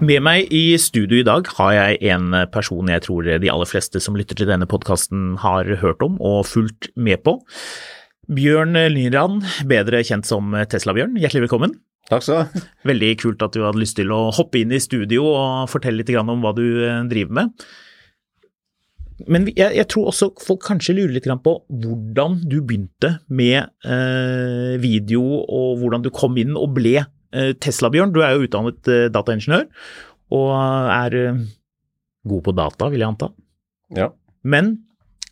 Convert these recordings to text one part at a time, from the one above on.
Med meg i studio i dag har jeg en person jeg tror de aller fleste som lytter til denne podkasten har hørt om og fulgt med på. Bjørn Lyran, bedre kjent som Tesla-Bjørn, hjertelig velkommen. Takk skal du ha. Veldig kult at du hadde lyst til å hoppe inn i studio og fortelle litt om hva du eh, driver med. Men jeg, jeg tror også folk kanskje lurer litt på hvordan du begynte med eh, video, og hvordan du kom inn og ble Tesla-Bjørn. Du er jo utdannet eh, dataingeniør og er eh, god på data, vil jeg anta. Ja. Men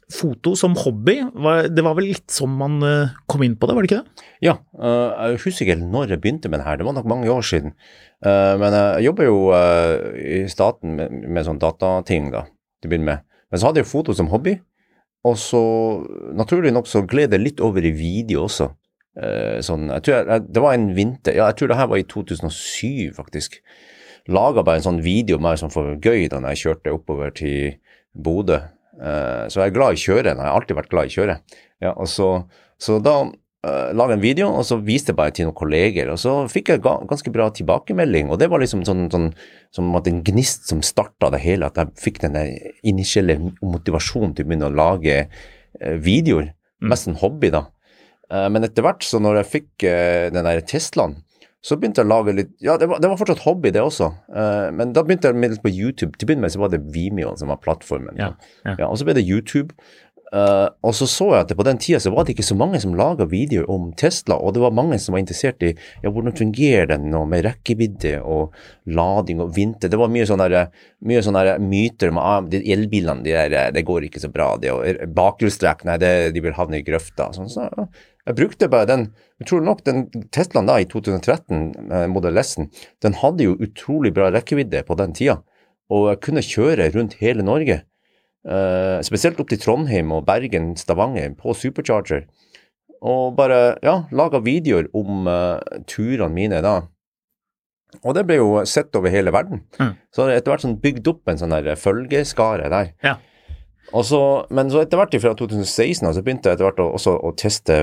foto som hobby, det var vel litt sånn man eh, kom inn på det, var det ikke det? ja jeg husker ikke når jeg begynte med det her, det var nok mange år siden. Eh, men jeg jobber jo i staten med, med sånn datating, da, til å begynne med. Men så hadde jeg foto som hobby, og så naturlig nok så gled det litt over i video også. Eh, sånn, jeg tror jeg, det var en vinter, ja, jeg tror det her var i 2007 faktisk. Laga bare en sånn video mer sånn for gøy da jeg kjørte oppover til Bodø. Eh, så jeg er glad i kjøre. Jeg har alltid vært glad i kjøre. Ja, og så, så da uh, laga jeg en video, og så viste jeg bare til noen kolleger. Og så fikk jeg ga, ganske bra tilbakemelding, og det var liksom sånn, sånn som at en gnist som starta det hele. At jeg fikk den initielle motivasjonen til å begynne å lage videoer. Mest en hobby, da. Uh, men etter hvert, så når jeg fikk den der Teslaen, så begynte jeg å lage litt Ja, det var, det var fortsatt hobby, det også. Uh, men da begynte jeg med litt på YouTube. Til å begynne med så var det Vimeo som var plattformen. Ja, ja. Ja, og så ble det YouTube. Uh, og så så jeg at på den tida så var det ikke så mange som laga videoer om Tesla, og det var mange som var interessert i ja, hvordan fungerer den og med rekkevidde og lading og vinter. Det var mye sånne, mye sånne myter om ah, elbilene, de der, det går ikke så bra. Det, og bakhjulstrekk, nei, det, de vil havne i grøfta. Sånn, så jeg brukte bare den tror nok den Teslaen da i 2013, eh, Model S-en, den hadde jo utrolig bra rekkevidde på den tida. Og jeg kunne kjøre rundt hele Norge. Eh, spesielt opp til Trondheim og Bergen, Stavanger, på supercharger. Og bare ja, laga videoer om uh, turene mine da. Og det ble jo sett over hele verden. Mm. Så jeg etter hvert sånn bygd opp en sånn der følgeskare der. Ja. Så, men så etter hvert fra 2016 så begynte jeg etter hvert å, også å teste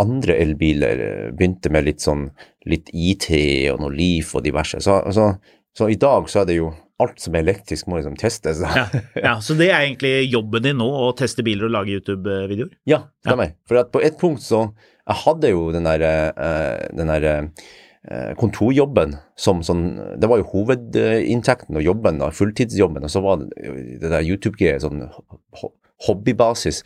andre elbiler. Begynte med litt sånn litt IT og noe Leaf og diverse. Så, så, så i dag så er det jo alt som er elektrisk må liksom testes. Ja, ja, Så det er egentlig jobben din nå, å teste biler og lage YouTube-videoer? Ja, stemmer. For at på et punkt så Jeg hadde jo den der, eh, den der eh, kontorjobben som sånn Det var jo hovedinntekten og jobben, da, fulltidsjobben, og så var det det der YouTube-greia sånn hobbybasis.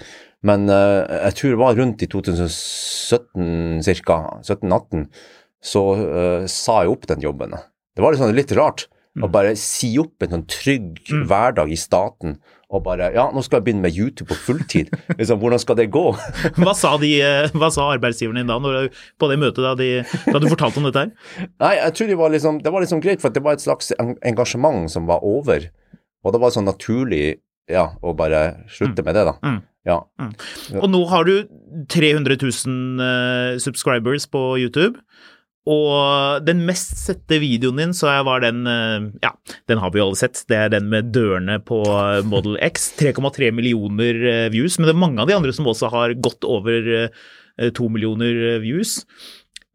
Men eh, jeg tror det var rundt i 2017 ca. 17-18 så sa jeg opp den jobben. Det var litt sånn litt rart å bare si opp en sånn trygg hverdag i staten og bare Ja, nå skal jeg begynne med YouTube på fulltid. liksom, Hvordan skal det gå? Hva sa, de, eh, hva sa arbeidsgiveren din da, når, på det møtet da, de, da du fortalte om dette her? Nei, jeg tror det var liksom, det var liksom greit, for det var et slags engasjement som var over. Og det var sånn naturlig ja, å bare slutte med det, da. Mm. Ja. Og nå har du 300 000 uh, subscribers på YouTube. Og den mest sette videoen din, så var den eh, Ja, den har vi jo alle sett. Det er den med dørene på eh, Model X. 3,3 millioner eh, views. Men det er mange av de andre som også har gått over to millioner views.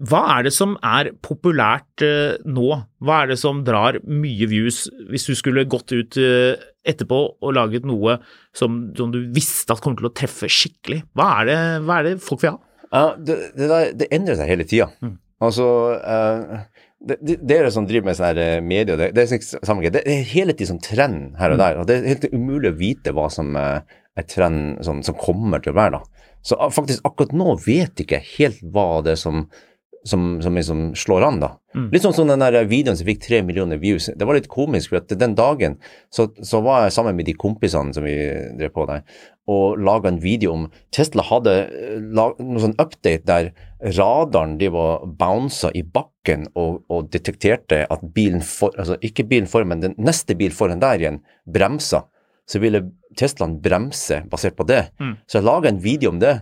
Hva er det som er populært nå? Hva er det som drar mye views, hvis du skulle gått ut etterpå og laget noe som, som du visste at kommer til å treffe skikkelig? Hva er det, hva er det folk vil ha? Ja, det, det, det endrer seg hele tida. Altså uh, det, Dere som driver med sånne eh, medier, det, det, er sånn. Det er hele tiden sånn trend her og der. og Det er helt umulig å vite hva som eh, er trend som, som kommer til å være. da. Så ah, faktisk akkurat nå vet jeg ikke helt hva det er som som, som liksom slår an, da. Litt sånn som den der videoen som fikk tre millioner views. Det var litt komisk, for at den dagen så, så var jeg sammen med de kompisene som vi drev på der, og laga en video om Tesla hadde noen noe sånn update der radaren de var bounsa i bakken og, og detekterte at bilen for, altså ikke bilen foran, men den neste bil foran der igjen bremsa. Så ville Teslaen bremse basert på det. Så jeg laga en video om det,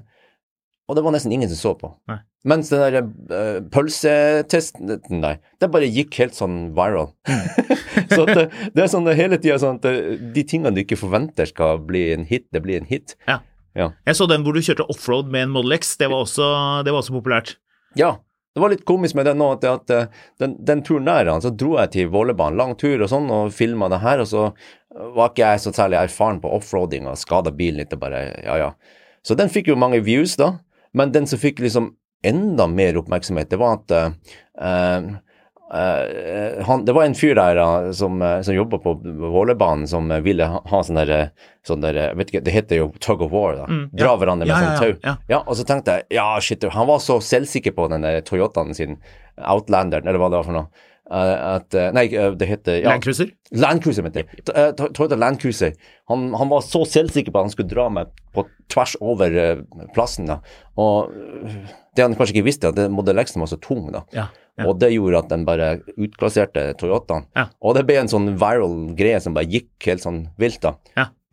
og det var nesten ingen som så på. Nei. Mens den der uh, pølsetesten Nei, det bare gikk helt sånn viral. så det, det er sånn hele tida sånn at det, de tingene du ikke forventer skal bli en hit, det blir en hit. Ja. Ja. Jeg så den hvor du kjørte offroad med en Model X, det var også, det var også populært. Ja. Det var litt komisk med det nå, at, at eh, den, den turen der, så dro jeg til Vålerbanen, lang tur og sånn, og filma det her, og så var ikke jeg så særlig erfaren på offroading og skada bilen litt og bare ja, ja. Så den fikk jo mange views, da, men den som fikk liksom enda mer oppmerksomhet, det var at uh, Uh, han, det var en fyr der uh, som, uh, som jobba på Vålerbanen, som ville ha, ha sånn der, sånn der vet ikke, Det heter jo tug of war, da. Mm, Dra ja. hverandre med Ja, sånn ja, tau. ja, ja. og så tenkte jeg ja, shit, han var så selvsikker på den der Toyotaen sin, Outlanderen, eller hva det var for noe. Eh, at, eh, nei, eh, det heter ja, Land Cruiser? Landcruiser, mente jeg. To- To- Toyota Landcruiser. Han, han var så selvsikker på at han skulle dra meg på tvers over plassen. da. Og det han kanskje ikke visste, at det måtte X var så tung. da. Ja. ja. Og det gjorde at den bare utklasserte Toyotaen. Ja. Og det ble en sånn viral greie som bare gikk helt sånn vilt. da.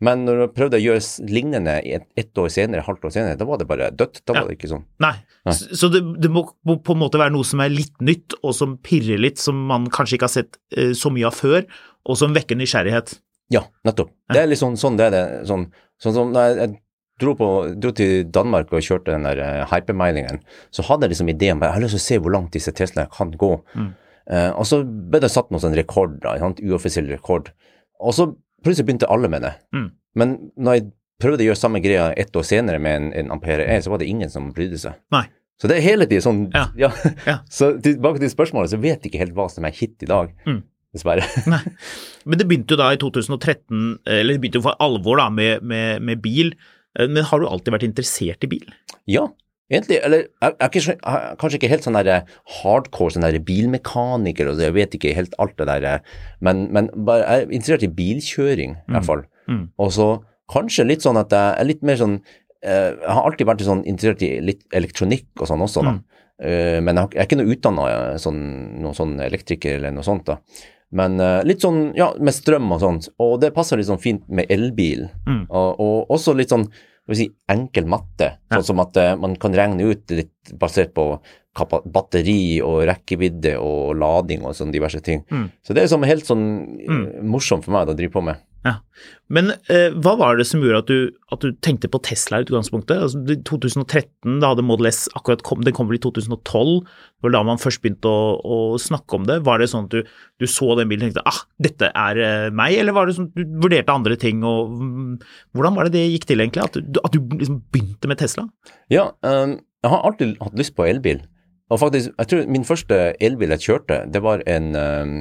Ja. Men når du prøvde å gjøre lignende ett et år senere, halvt år senere, da var det bare dødt. Da Ja. var det ikke sånn. Nei. Nei. Så det, det må på en måte være noe som er litt nytt, og som pirrer litt, som man kanskje ikke har sett eh, så mye av før, og som vekker nysgjerrighet. Ja, nettopp. Det er litt sånn, sånn det er det. Sånn, sånn som da jeg, dro, på, dro til Danmark og kjørte den der uh, hypermilingen, så hadde jeg liksom ideen om jeg har lyst til å se hvor langt disse Teslaene kan gå. Eh, og så ble det satt noen sånn rekord, da, en uoffisiell rekord. Og så plutselig begynte alle med det. Mm. Men når jeg prøvde å gjøre samme greia ett år senere med en, en Ampere E, så var det ingen som brydde seg. Nei. Så det er hele tiden sånn Ja. ja. Ja. Så tilbake til spørsmålet, så vet jeg ikke helt hva som er hit i dag. Mm. Dessverre. Nei. Men det begynte jo da i 2013, eller det begynte jo for alvor da, med, med, med bil. Eh, Men har du alltid vært interessert i bil? Ja, egentlig. Eller jeg, jeg, jeg er kanskje ikke helt sånn der eh, hardcore sånn der bilmekaniker, og jeg vet ikke helt alt det der, eh, men, men bare, jeg er interessert i bilkjøring, i hvert fall. Mm. Og så kanskje litt sånn at jeg er litt mer sånn eh, Jeg har alltid vært sånn interessert i litt elektronikk og sånn også, da. Mm. Men jeg, er ikke noe utdanna sånn, noen sånn elektriker eller noe sånt, da. Men litt sånn, ja, med strøm og sånt. Og det passer litt sånn fint med elbil. Mm. Og, og også litt sånn si, enkel matte. Sånn som at eh, man kan regne ut litt basert på batteri og rekkevidde og lading og sånne diverse ting. Mm. Så det er sånn, helt sånn mm. morsomt for meg å drive på med. Ja. Men eh, hva var det som gjorde at du, at du tenkte på Tesla i utgangspunktet? Altså, 2013, da hadde Model S akkurat kom, den kom vel i 2012, det var da man først begynte å, å snakke om det. Var det sånn at du, du så den bilen og tenkte ah, dette er eh, meg, eller var det sånn at du vurderte andre ting? Og, mm, hvordan var det det gikk til egentlig, at du, at du liksom begynte med Tesla? Ja, um, jeg har alltid hatt lyst på elbil. Og faktisk, jeg tror min første elbil jeg kjørte, det var en, ehm,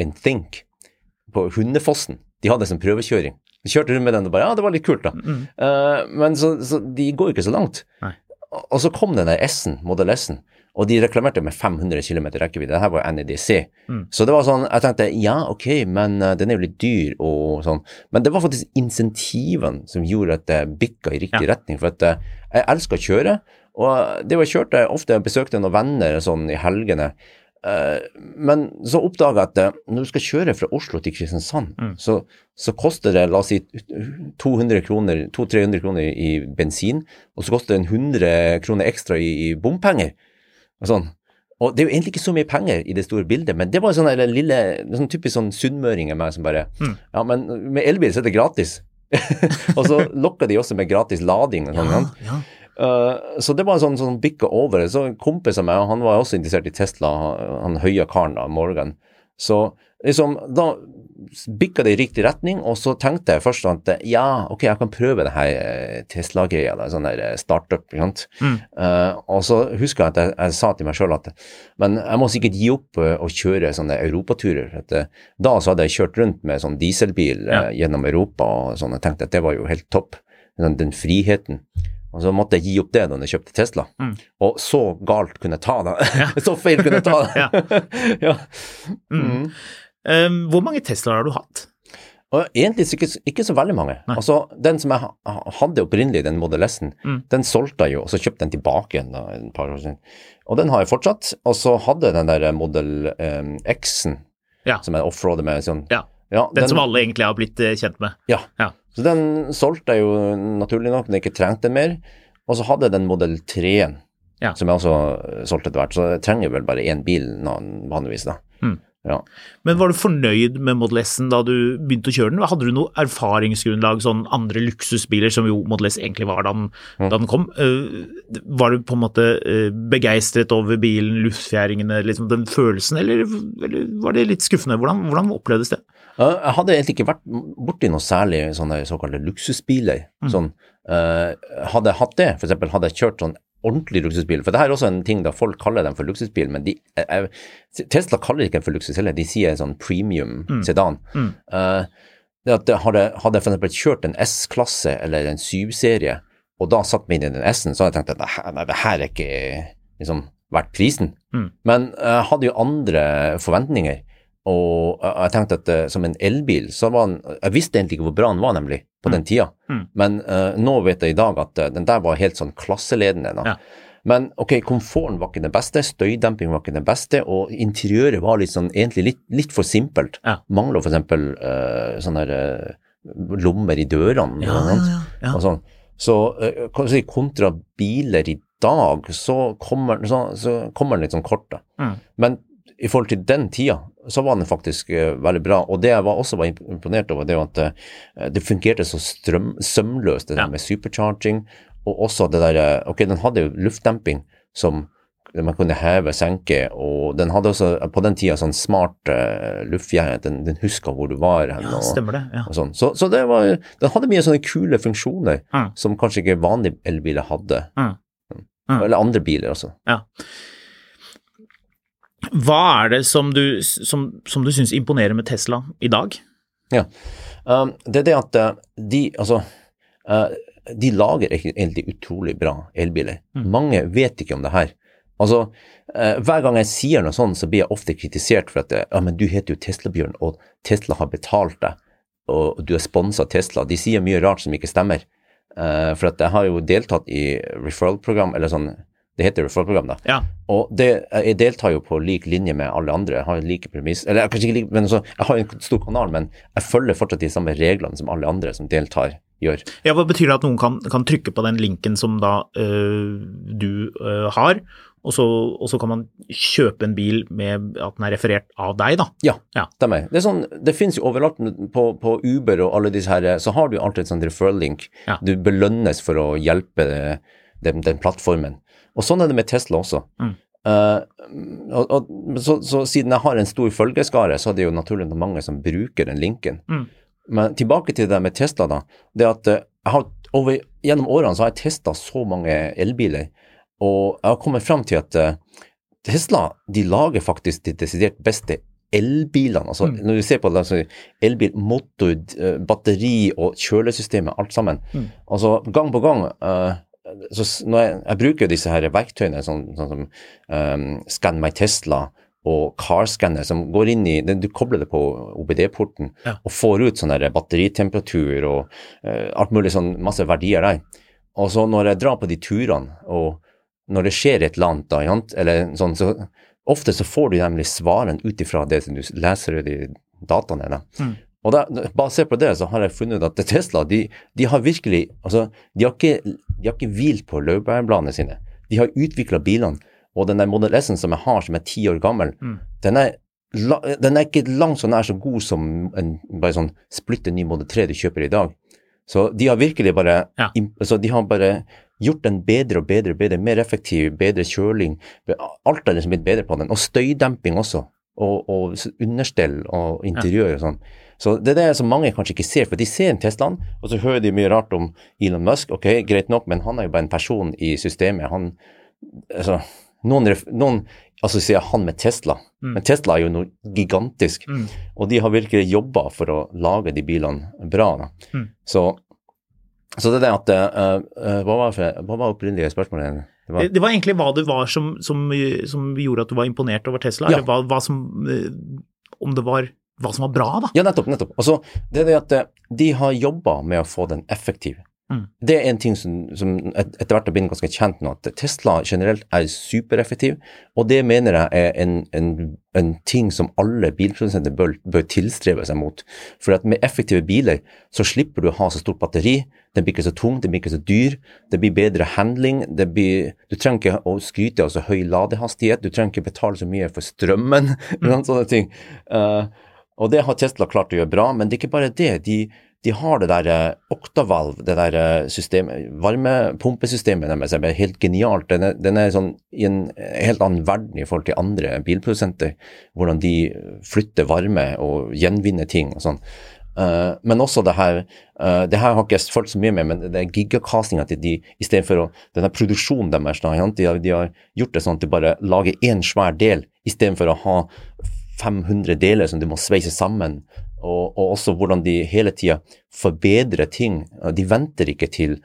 en Think på Hundefossen. De hadde en sånn prøvekjøring. Jeg kjørte rundt med den og bare Ja, det var litt kult, da. Eh, men så, så de går jo ikke så langt. Nei. Og, så kom den der S-en, Model S-en, og de reklamerte med 500 km rekkevidde. Det her var NEDC. Mm. Så det var sånn, jeg tenkte ja, ok, men eh, den er jo litt dyr og sånn. Men det var faktisk insentivene som gjorde at det bikka i riktig Ja. retning. For at eh, jeg elsker å kjøre, og det var kjørt jeg ofte, jeg besøkte noen venner sånn i helgene. Eh, men så oppdaga jeg at eh, når du skal kjøre fra Oslo til Kristiansand, Mm. så, så koster det la oss si 200 kroner, 200-300 kroner i bensin, og så koster det 100 kroner ekstra i, i bompenger. Og sånn. Og det er jo egentlig ikke så mye penger i det store bildet, men det var sånn der lille, sånn typisk sånn sunnmøring av meg som bare Mm. Ja, men med elbil så er det gratis. og så lokker de også med gratis lading og sånn. ja, ja. Eh, så det var en sånn, sånn bikka over. Så en kompis av meg, han var også interessert i Tesla, han høye karen da, Morgan. Så liksom, da bikka det i riktig retning, og så tenkte jeg først at ja, ok, jeg kan prøve det her eh, Tesla-greia, sånn der eh, startup, ikke sant. Eh, og så husker jeg at jeg, jeg sa til meg sjøl at men jeg må sikkert gi opp å kjøre sånne europaturer. eh, da så hadde jeg kjørt rundt med sånn dieselbil Ja. gjennom Europa og sånn, jeg tenkte at det var jo helt topp. Den, den friheten. Og så måtte jeg gi opp det da jeg kjøpte Tesla. Mm. Og så galt kunne jeg ta det. så feil kunne jeg ta det. ja. Mm. um, hvor mange Teslaer har du hatt? Og egentlig ikke, ikke så veldig mange. Nei. Altså, Den som jeg hadde opprinnelig, den Model S-en, Mm. den solgte jeg jo, og så kjøpte den tilbake igjen et par år siden. Og den har jeg fortsatt. Og så hadde jeg den der Model um, X-en, Ja. som jeg offroader med sånn Ja, ja, Den som alle egentlig har blitt uh, kjent med. Ja. Ja. Så den solgte jeg jo naturlig nok når jeg ikke trengte mer. Og så hadde jeg den Model 3-en, Ja. som jeg også eh, solgte etter hvert. Så jeg trenger vel bare én bil vanligvis, da. Mm. Ja. Men var du fornøyd med Model S-en da du begynte å kjøre den? Hadde du noe erfaringsgrunnlag, sånn andre luksusbiler, som jo Model S egentlig var da den, Mm. da den kom? Uh, var du på en måte uh, begeistret over bilen, luftfjæringene, liksom den følelsen, eller, eller var det litt skuffende? Hvordan, hvordan opplevdes det? Uh, Jeg hadde egentlig ikke vært borti noe særlig sånne såkalte luksusbiler. Sånn, uh, hadde jeg hatt det, f.eks. hadde jeg kjørt sånn ordentlig luksusbil, for det her er også en ting da folk kaller dem for luksusbil, men de, jeg, Tesla kaller ikke dem for luksus heller, de sier sånn premium sedan. Uh, det at hadde, hadde jeg f.eks. kjørt en S-klasse eller en 7-serie, og da satt meg inn i den S-en, så hadde jeg tenkt at nei, det her er ikke liksom verdt prisen. Mm. Men jeg hadde jo andre forventninger. Og jeg tenkte at eh, som en elbil, så var den Jeg visste egentlig ikke hvor bra den var, nemlig, på den tida. Mm. Men uh, nå vet jeg i dag at eh, den der var helt sånn klasseledende. Da. Ja. Men ok, komforten var ikke den beste, støydemping var ikke den beste, og interiøret var litt sånn, egentlig litt, litt for simpelt. Ja. Mangler eksempel eh, sånne der, eh, lommer i dørene. Ja, og ja, ja. Og sånn. Så uh, si, kontra biler i dag, så kommer, så, så kommer den litt sånn kort, da. Mm. Men i forhold til den tida, så var den faktisk eh, veldig bra. Og det jeg var også var imponert over, det var at eh, det fungerte så strøm, sømløst, det der med supercharging, og også det der eh, Ok, den hadde jo luftdemping som man kunne heve, senke, og den hadde også på den tida sånn smart uh, luftgjerde, den, den huska hvor du var hen. Ja, stemmer det. Ja. sånn. Så, så det var, den hadde mye sånne kule funksjoner Mm. som kanskje ikke vanlige elbiler hadde. Mm. Mm. Eller andre biler også. Ja. Hva er det som du, som, som du syns imponerer med Tesla i dag? Ja. Um, det er det at uh, de, altså, uh, de lager egentlig utrolig bra elbiler. Mange vet ikke om det her. Altså, uh, hver gang jeg sier noe sånn, så blir jeg ofte kritisert for at ja, men du heter jo Tesla-Bjørn, og Tesla har betalt deg, og du er sponsa Tesla. De sier mye rart som ikke stemmer. Uh, for at jeg har jo deltatt i referral-program, eller sånn, det heter referral-program da. Ja. Og det, jeg deltar jo på lik linje med alle andre. Jeg har en like premiss Eller kanskje ikke like, men så, jeg har en stor kanal, men jeg følger fortsatt de samme reglene som alle andre som deltar, gjør. Ja, Hva betyr det at noen kan, kan trykke på den linken som da øh, du øh, har, og så, og så kan man kjøpe en bil med at den er referert av deg, da? Ja, Ja. stemmer. Det, er sånn, det finnes jo overalt på, på Uber og alle disse her, så har du alltid et sånt referral-link. Ja. Du belønnes for å hjelpe den, den plattformen. Og sånn er det med Tesla også. Mm. Uh, og, og, så, så siden jeg har en stor følgeskare, så er det jo naturlig nok mange som bruker den linken. Mm. Men tilbake til det med Tesla, da. Det at eh, har over, gjennom årene så har jeg testa så mange elbiler, og jeg har kommet fram til at uh, Tesla de lager faktisk de desidert beste elbilene. Altså, Når du ser på det, altså, elbil, motor, batteri og kjølesystemet, alt sammen. Altså gang på gang eh, så når jeg, jeg bruker disse her verktøyene, sånn, sånn som um, Scan My Tesla og Carscanner, som går inn i Du kobler det på OBD-porten Ja. og får ut sånn batteritemperatur og uh, alt mulig sånn masse verdier der. Og så når jeg drar på de turene, og når det skjer et eller annet, da, eller sånn, så ofte så får du nemlig svarene ut ifra det som du leser i dataene. Da. Mm. Og da, basert på det så har jeg funnet at Tesla de, de har virkelig altså, de har ikke, de har ikke hvilt på laurbærbladene sine. De har utvikla bilene. Og den der Model S-en som jeg har, som er ti år gammel, Mm. den, er, den er ikke langt så nær så god som en bare sånn splitter ny Model 3 du kjøper i dag. Så de har virkelig bare, Ja. altså, de har bare gjort den bedre og bedre, bedre, mer effektiv, bedre kjøling. Alt er liksom blitt bedre på den. Og støydemping også. Og, og understell og interiør og sånn. Så det er det som mange kanskje ikke ser, for de ser en Teslaen, og så hører de mye rart om Elon Musk. Ok, greit nok, men han er jo bare en person i systemet. Han, altså, noen, noen assosierer han med Tesla, mm. men Tesla er jo noe gigantisk. Mm. Og de har virkelig jobba for å lage de bilene bra. Mm. Så, så, det er det at uh, uh, Hva var, for, hva var opprinnelige spørsmålet? Det var, det var, egentlig hva det var som, som, som, gjorde at du var imponert over Tesla, ja. eller hva, hva som Om det var hva som var bra, da. Ja, nettopp. nettopp. Altså, det er det at eh, de har jobba med å få den effektiv. Mm. Det er en ting som, som etter hvert har blitt ganske kjent nå, at Tesla generelt er supereffektiv. Og det mener jeg er en, en, en ting som alle bilprodusenter bør, bør, tilstrebe seg mot. For at med effektive biler så slipper du å ha så stort batteri. Den blir ikke så tung, den blir ikke så dyr. Det blir bedre handling. Blir, du trenger ikke å skryte av så høy ladehastighet. Du trenger ikke betale så mye for strømmen. Mm. sånne ting. Uh, og det har Tesla klart å gjøre bra, men det er ikke bare det. De, de har det der oktavalv, det der uh, systemet, varmepumpesystemet deres er helt genialt. Den er, den er sånn i en helt annen verden i forhold til andre bilprodusenter. Hvordan de flytter varme og gjenvinner ting og sånn. Uh, men også det her uh, Det her har ikke jeg fulgt så mye med, men det er gigacastinga til de istedenfor Denne produksjonen deres, de, de, har gjort det sånn at de bare lager én svær del istedenfor å ha 500 deler som du må sveise sammen, og, og også hvordan de hele tida forbedrer ting. De venter ikke til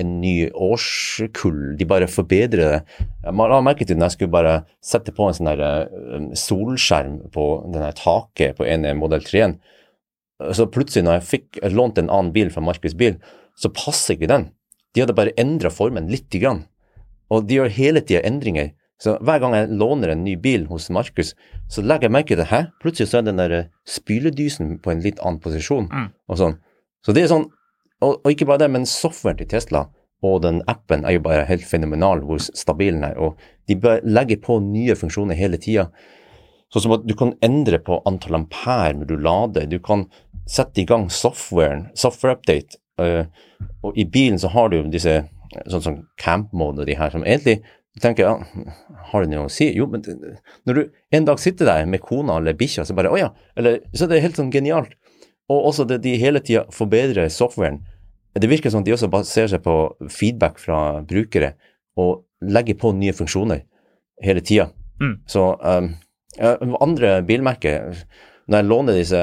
en ny årskull, de bare forbedrer det. Jeg la merke til når jeg skulle bare sette på en sånn der solskjerm på denne taket på en modell 3-en. Så plutselig, når jeg fikk lånt en annen bil fra Markus Bil, så passer ikke den. De hadde bare endra formen lite grann. Og de gjør hele tida endringer så hver gang jeg låner en ny bil hos Markus, så legger jeg merke til hæ, plutselig så er den der eh, spyledysen på en litt annen posisjon. Mm. og sånn. Så det er sånn, og, og, ikke bare det, men softwaren til Tesla og den appen er jo bare helt fenomenal hvor stabil den er. Og de legger på nye funksjoner hele tida. Sånn som at du kan endre på antall ampere når du lader. Du kan sette i gang softwaren, software update. Uh, og i bilen så har du disse sånn som camp mode og de her, som egentlig du tenker ja, har det noe å si? Jo, men når du en dag sitter der med kona eller bikkja, så bare å ja, eller så det er helt sånn genialt. Og også det de hele tida forbedrer softwaren. Det virker som de også baserer seg på feedback fra brukere og legger på nye funksjoner hele tida. Mm. Så um, andre bilmerker, når jeg låner disse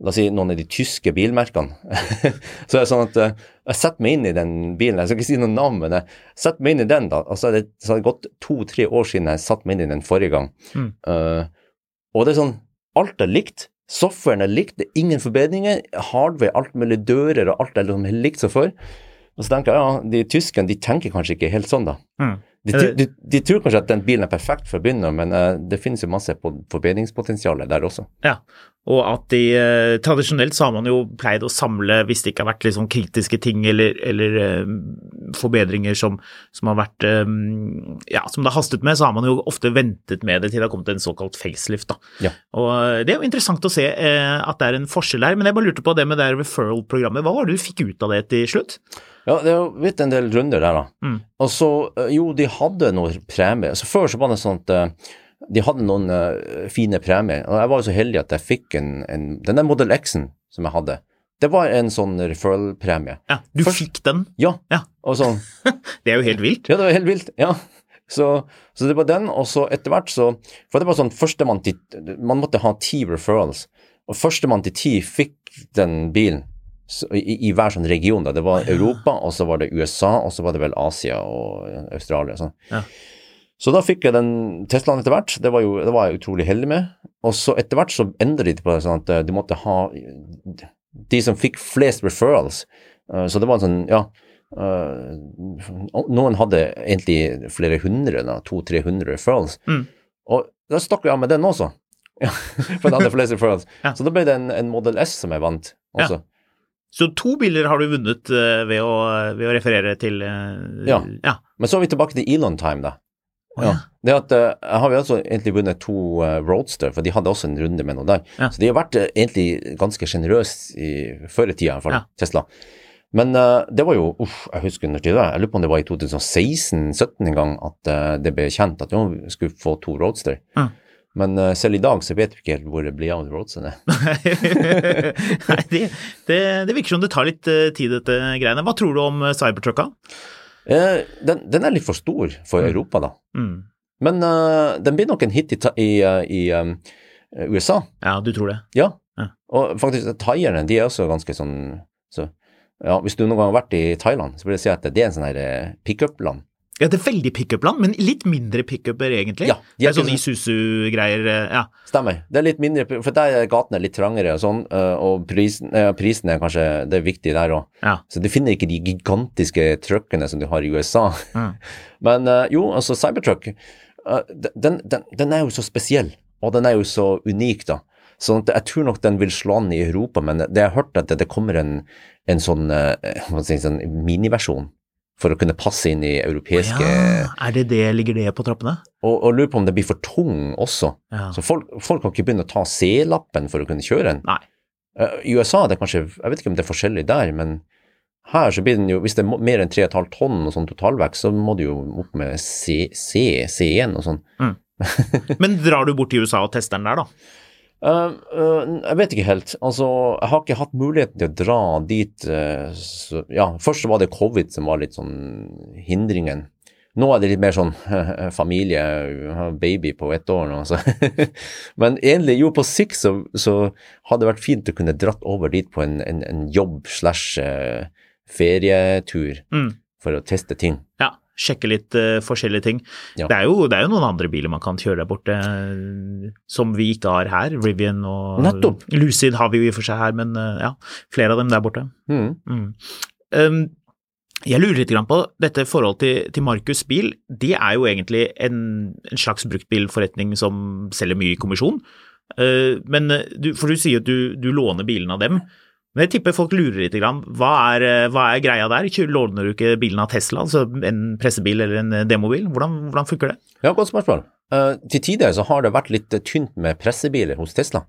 la oss si noen av de tyske bilmerkene. så er det sånn at uh, jeg setter meg inn i den bilen, jeg skal ikke si noe navn, men jeg setter meg inn i den. da, altså det, Så har det gått to-tre år siden jeg satte meg inn i den forrige gang. Mm. Uh, og det er sånn, alt er likt. Softwaren er likt, det er ingen forbedringer. Hardware, alt mulig dører og alt er liksom likt som før. Og så tenker jeg ja, de tyskerne de tenker kanskje ikke helt sånn, da. Mm. De, de, de, tror kanskje at den bilen er perfekt for å begynne, men uh, det finnes jo masse forbedringspotensial der også. Ja, og at de uh, Tradisjonelt så har man jo pleid å samle, hvis det ikke har vært liksom kritiske ting eller, eller uh, forbedringer som, som, har vært um, Ja, som det har hastet med, så har man jo ofte ventet med det til det har kommet en såkalt facelift. da. Ja. Og Det er jo interessant å se at det er en forskjell her, men jeg bare lurte på det med det referral-programmet. Hva var det du fikk ut av det til slutt? Ja, det har blitt en del runder der, da. Mm. Og så, eh, jo, de hadde noen premier. Så Før så var det sånn at uh, de hadde noen uh, fine premier. Og jeg var jo så heldig at jeg fikk en, en Den der Model X-en som jeg hadde, det var en sånn referral-premie. Ja, Du Først, fikk den? Ja. ja. Og sånn. det er jo helt vilt. Ja, det var helt vilt. ja. Så, så, det var den, og så etter hvert så For det var sånn førstemann til Man måtte ha ti referrals, og førstemann til ti fikk den bilen i, i, hver sånn region. da, Det var Europa, og så var det USA, og så var det vel Asia og Australia. Sånn. Ja. Så da fikk jeg den Teslaen etter hvert. Det var, jo, det var jeg utrolig heldig med. Og så etter hvert så endret de på det sånn at eh, de måtte ha de som fikk flest referrals. Uh, så det var en sånn, ja Noen hadde egentlig flere hundre, da, to-tre-hundre referrals. Mm. Og da stakk jeg av med den også. for den hadde flest referrals. Ja. Så da ble det en, en Model S som jeg vant også. Ja. Så to biler har du vunnet uh, ved, å, ved, å, referere til uh, ja. ja. Men så er vi tilbake til Elon Time, da. Oh, ja. Det at uh, har vi altså egentlig vunnet to Roadster, for de hadde også en runde med noe der. Ja. Så de har vært egentlig ganske sjenerøse før i tida, i hvert fall, Tesla. Men eh, det var jo uff, jeg husker når det var, jeg lurer på om det var i 2016-2017 en gang at eh, det ble kjent at vi skulle få to Roadster. Ja. Men uh, selv i dag så vet vi ikke helt hvor det blir av Roadsterne. Nei, det, det, det virker som det tar litt uh, tid, dette greiene. Hva tror du om uh, Cybertrucka? Den, den er litt for stor for Europa, da. Mm. Men den blir nok en hit i, i, i um, USA. Ja, du tror det? Ja. Ja. Og faktisk, thaierne, de er også ganske sånn så, ja, Hvis du noen gang har vært i Thailand, så vil jeg si at det er en sånn pickup-land. Ja, det er veldig pickup-land, men litt mindre pickuper, egentlig. Ja, de det er er sånn Isuzu-greier, eh, ja. Stemmer. Det er litt mindre, for der er gatene litt trangere og sånn, eh, og prisen, eh, prisen er kanskje det er viktig der òg. ja. Så du finner ikke de gigantiske truckene som du har i USA. Mm. Men jo, altså Cybertruck, den, den, den er jo så spesiell, og den er jo så unik, da. Så jeg tror nok den vil slå an i Europa, men det jeg har hørt at det, kommer en, en sånn, sånn miniversjon for å kunne passe inn i europeiske ja. Er det det, ligger det på trappene? og, og lurer på om det blir for tung også. Ja. Så folk, folk kan ikke begynne å ta C-lappen for å kunne kjøre den. Nei. Eh, I USA det er kanskje, jeg vet ikke om det er forskjellig der, men her så blir den jo, hvis det er mer enn 3,5 tonn og sånn totalvekt, så må du jo opp med C, C, C1 og sånn. Men drar du bort til USA og tester den der, da? Eh, uh, jeg vet ikke helt. Altså, jeg har ikke hatt muligheten til å dra dit. Uh, så, ja, først var det covid som var litt sånn hindringen. Nå er det litt mer sånn familie, baby på ett år nå, så Men egentlig, jo, på sikt så, så hadde det vært fint å kunne dratt over dit på en, en, en jobb slash eh, ferietur Mm. for å teste ting. Ja, sjekke litt uh, forskjellige ting. Ja. Det, er jo, det er jo noen andre biler man kan kjøre der borte uh, som vi ikke har her. Rivian og Nettopp. Lucid har vi jo i og for seg her, men uh, ja, flere av dem der borte. Mm. Mm. Um, jeg lurer litt grann på dette forholdet til, til Markus bil. Det er jo egentlig en, en slags bruktbilforretning som selger mye i kommisjon. Men du, for du sier at du, du låner bilene av dem. Men jeg tipper folk lurer litt. Grann. Hva, er, eh, hva er greia der? Låner du ikke bilen av Tesla, altså en pressebil eller en eh, demobil? Hvordan, hvordan funker det? Ja, godt spørsmål. Eh, til tider så har det vært litt tynt med pressebiler hos Tesla.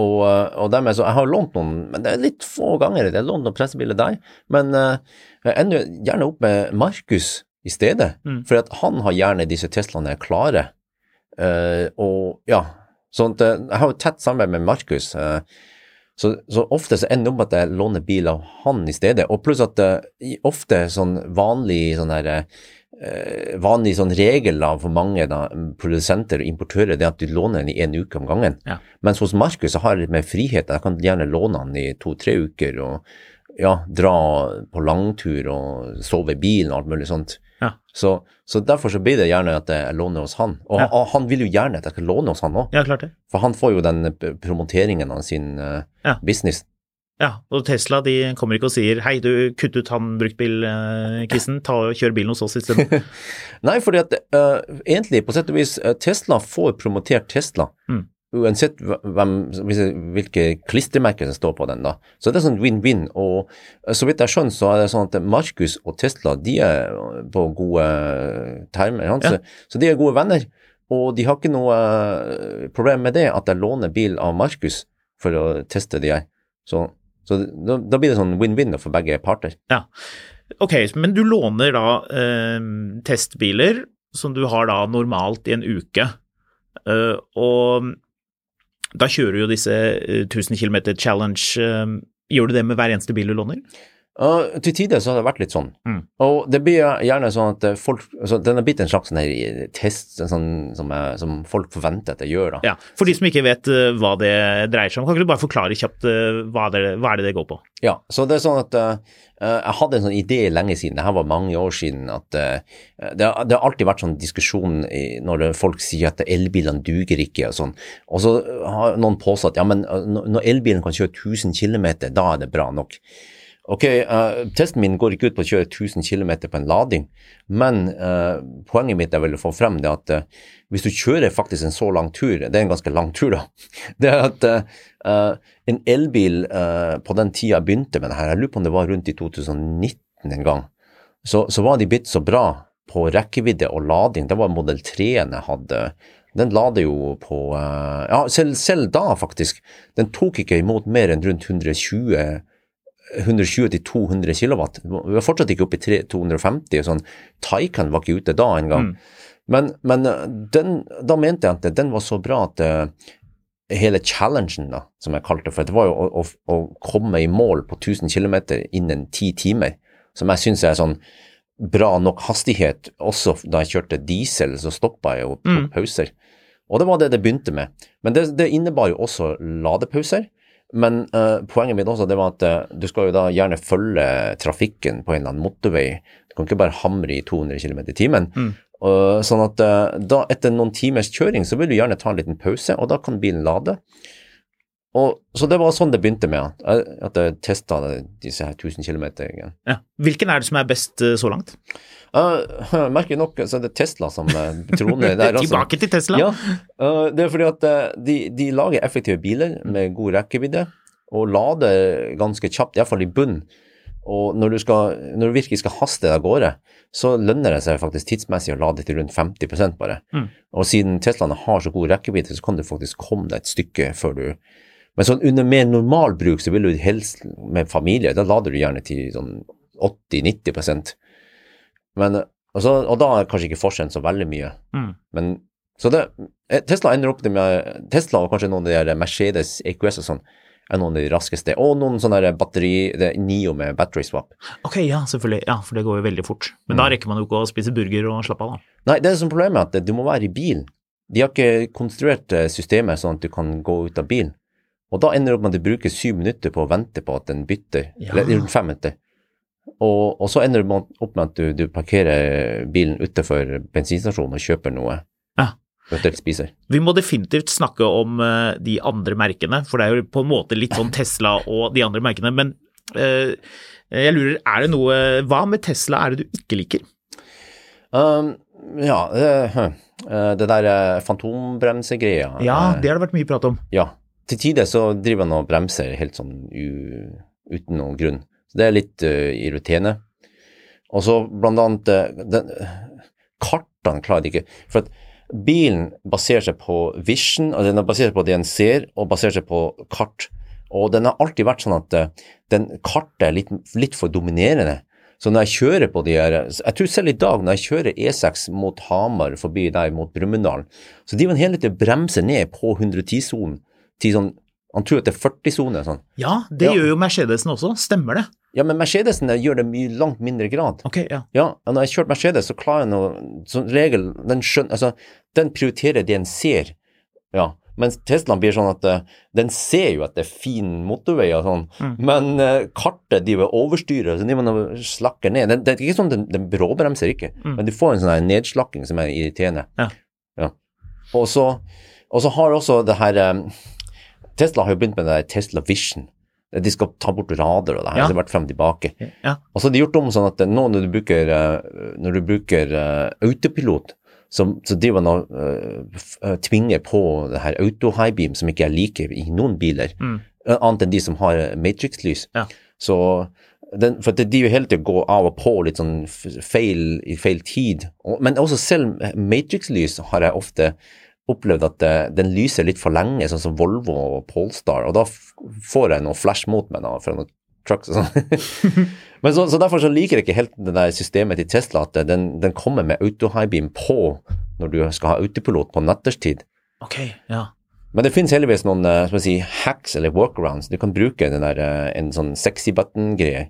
Og, og dermed så, Jeg har lånt noen, men det er litt få ganger. Jeg har lånt noen pressebiler der. Men uh, jeg ender gjerne opp med Markus i stedet. Mm. For han har gjerne disse Teslaene klare. Og ja, sånn at jeg har jo tett samarbeid med Markus. Så, så ofte så ender det opp at jeg låner bil av han i stedet. Og pluss at uh, ofte sånn vanlig sånn der uh, vanlig sånn regel for mange da, produsenter og importører, det er at du låner den i en uke om gangen. Ja. Mens hos Markus så har jeg litt mer frihet. Jeg kan gjerne låne den i to-tre uker og ja, dra på langtur og sove i bilen og alt mulig sånt. Ja. Så, så derfor så blir det gjerne at jeg låner hos han. Og Ja. han, han vil jo gjerne at jeg skal låne hos han òg, for han får jo den promoteringen av sin eh, Ja. business. Ja, og Tesla de kommer ikke og sier hei, du kutt ut han bruktbilkissen, ta og kjør bilen hos oss isteden. Nei, fordi at uh, egentlig, på sett og vis, eh, Tesla får promotert Tesla. Mm. Uansett hvem, hvilke klistremerker som står på den. da. Så det er sånn win-win. Og eh, så vidt jeg skjønner, så er det sånn at Markus og Tesla de er på gode termer. Ja. Så, så de er gode venner. Og de har ikke noe problem med det, at jeg låner bil av Markus for å teste de her. Så, så da, da blir det sånn win-win for begge parter. Ja. Ok, men du låner da eh, testbiler som du har da normalt i en uke, Eh, og da kjører du jo disse eh, 1000 km challenge. eh, gjør du det med hver eneste bil du låner? Uh, til tider så har det vært litt sånn. Mm. Og det blir gjerne sånn at folk altså Den har blitt en slags sånn test sånn, som, er, som folk forventer at jeg gjør. da. Ja, For de som ikke vet uh, hva det dreier seg om, kan ikke du bare forklare kjapt uh, hva, det, hva er det det går på? Ja, så det er sånn at Jeg hadde en sånn idé lenge siden, det her var mange år siden, at det, har- det har alltid vært sånn diskusjon i, når folk sier at elbilene duger ikke og sånn. Og så har noen påstått ja, men når elbilen kan kjøre 1000 km, da er det bra nok. Ok, uh, testen min går ikke ut på å kjøre 1000 km på en lading, men uh, poenget mitt jeg vil få frem det at uh, hvis du kjører faktisk en så lang tur, det er en ganske lang tur da, det er at en elbil på den tida jeg begynte med det her, jeg lurer på om det var rundt i 2019 en gang, så, så var de blitt så bra på rekkevidde og lading, det var modell 3-en jeg hadde, den lader jo på, ja selv, selv da faktisk, den tok ikke imot mer enn rundt 120 120-200 kilowatt. Vi var fortsatt ikke oppe i 250, og sånn. Taycan var ikke ute da engang. Mm. Men, men den, da mente jeg at den var så bra at uh, hele challengen, da, som jeg kalte det for, det var jo å, å, å komme i mål på 1000 km innen ti timer, som jeg syns er sånn bra nok hastighet. Også da jeg kjørte diesel, så stoppa jeg jo på mm. pauser. Og det var det det begynte med. Men det, det innebar jo også ladepauser. Men uh, poenget mitt også det var at uh, du skal jo da gjerne følge trafikken på en eller annen motorvei. Du kan ikke bare hamre i 200 km i timen. Mm. Uh, sånn at da etter noen timers kjøring så vil du gjerne ta en liten pause, og da kan bilen lade. Og, så det var sånn det begynte med, at jeg testa disse her 1000 km. Ja. Hvilken er det som er best så langt? Uh, merkelig nok så er det Tesla som uh, troner der. Altså. Tilbake til Tesla? Ja, uh, det er fordi at de, de, lager effektive biler med god rekkevidde og lader ganske kjapt, iallfall i bunnen. Og når du, skal, når du virkelig skal haste deg av gårde, så lønner det seg faktisk tidsmessig å lade til rundt 50 bare. Mm. Og siden Teslaene har så god rekkevidde, så kan du faktisk komme deg et stykke før du Men sånn under mer normal bruk, så vil du helst med familie, da lader du gjerne til sånn 80-90 Men og, så, og da er kanskje ikke forskjellen så veldig mye. Mm. Men, så det, eh, Tesla ender opp med Tesla og kanskje noen av de der Mercedes EQS og sånn er noen av de raskeste. Og noen sånne der batteri, det er Nio med battery swap. Ok, ja, selvfølgelig. Ja, for det går jo veldig fort. Men mm. da rekker man jo ikke å spise burger og slappe av, da. Nei, det som problemet er at du må være i bilen. De har ikke konstruert eh, systemet sånn at du kan gå ut av bilen. Og da ender det opp med at du bruker syv minutter på å vente på at den bytter. Ja. Eller fem minutter. Og, og, så ender det opp med at du, du parkerer bilen utenfor bensinstasjonen og kjøper noe. Ja. Vi må definitivt snakke om uh, de andre merkene, for det er jo på en måte litt sånn Tesla og de andre merkene. Men uh, jeg lurer, er det noe Hva med Tesla er det du ikke liker? Um, ja, uh, det der fantombremsegreia. Ja, det har det vært mye prat om. Ja. Til tider så driver han og bremser helt sånn uten noen grunn. Så det er litt uh, irriterende. Og så blant annet uh, den, Kartene klarer de ikke. For at bilen baserer seg på vision, og den er basert på det en ser, og baserer seg på kart. Og den har alltid vært sånn at uh, den kartet er litt, litt, for dominerende. Så når jeg kjører på de her Jeg tror selv i dag, når jeg kjører E6 mot Hamar, forbi der mot Brumunddal, så driver han hele tiden bremser ned på 110-sonen til sånn han tror at det er 40-sone. Sånn. Ja, det ja. gjør jo Mercedesen også, stemmer det? Ja, men Mercedesen gjør det mye langt mindre grad. Ok, ja. ja og når jeg kjørt Mercedes, så klarer jeg noe Som regel, den skjønner Altså, den prioriterer det en ser. Ja. Mens Teslaen blir sånn at uh, den ser jo at det er fin motorvei og sånn, mm. men uh, kartet de vil overstyre, så de må slakke ned. Det, det, er ikke sånn den, den bråbremser ikke, mm. men du får en sånn nedslakking som er irriterende. Ja. ja. Og, så, og så har også det her um, Tesla har jo begynt med det der Tesla Vision. De skal ta bort rader og det her. Ja. Det har vært frem og tilbake. Ja. Og så har de gjort om sånn at nå når du bruker, eh, når du bruker uh, autopilot, så, så driver man og uh, tvinger på det her auto high beam, som ikke er like i noen biler, mm. annet enn de som har matrix-lys. Ja. Så den, for de vil hele tiden gå av og på litt sånn feil i feil tid. Men også selv matrix-lys har jeg ofte opplevd at det, den lyser litt for lenge, sånn som Volvo og Polestar, og da får jeg noe flash mot meg da, fra noen trucks og sånn. Men så, så, derfor så liker jeg ikke helt det der systemet til Tesla, at den, den kommer med auto-high beam på når du skal ha autopilot på natterstid. Okay, ja. Men det finnes heldigvis noen uh, si, hacks eller workarounds. Du kan bruke den der, en sånn sexy button-greie.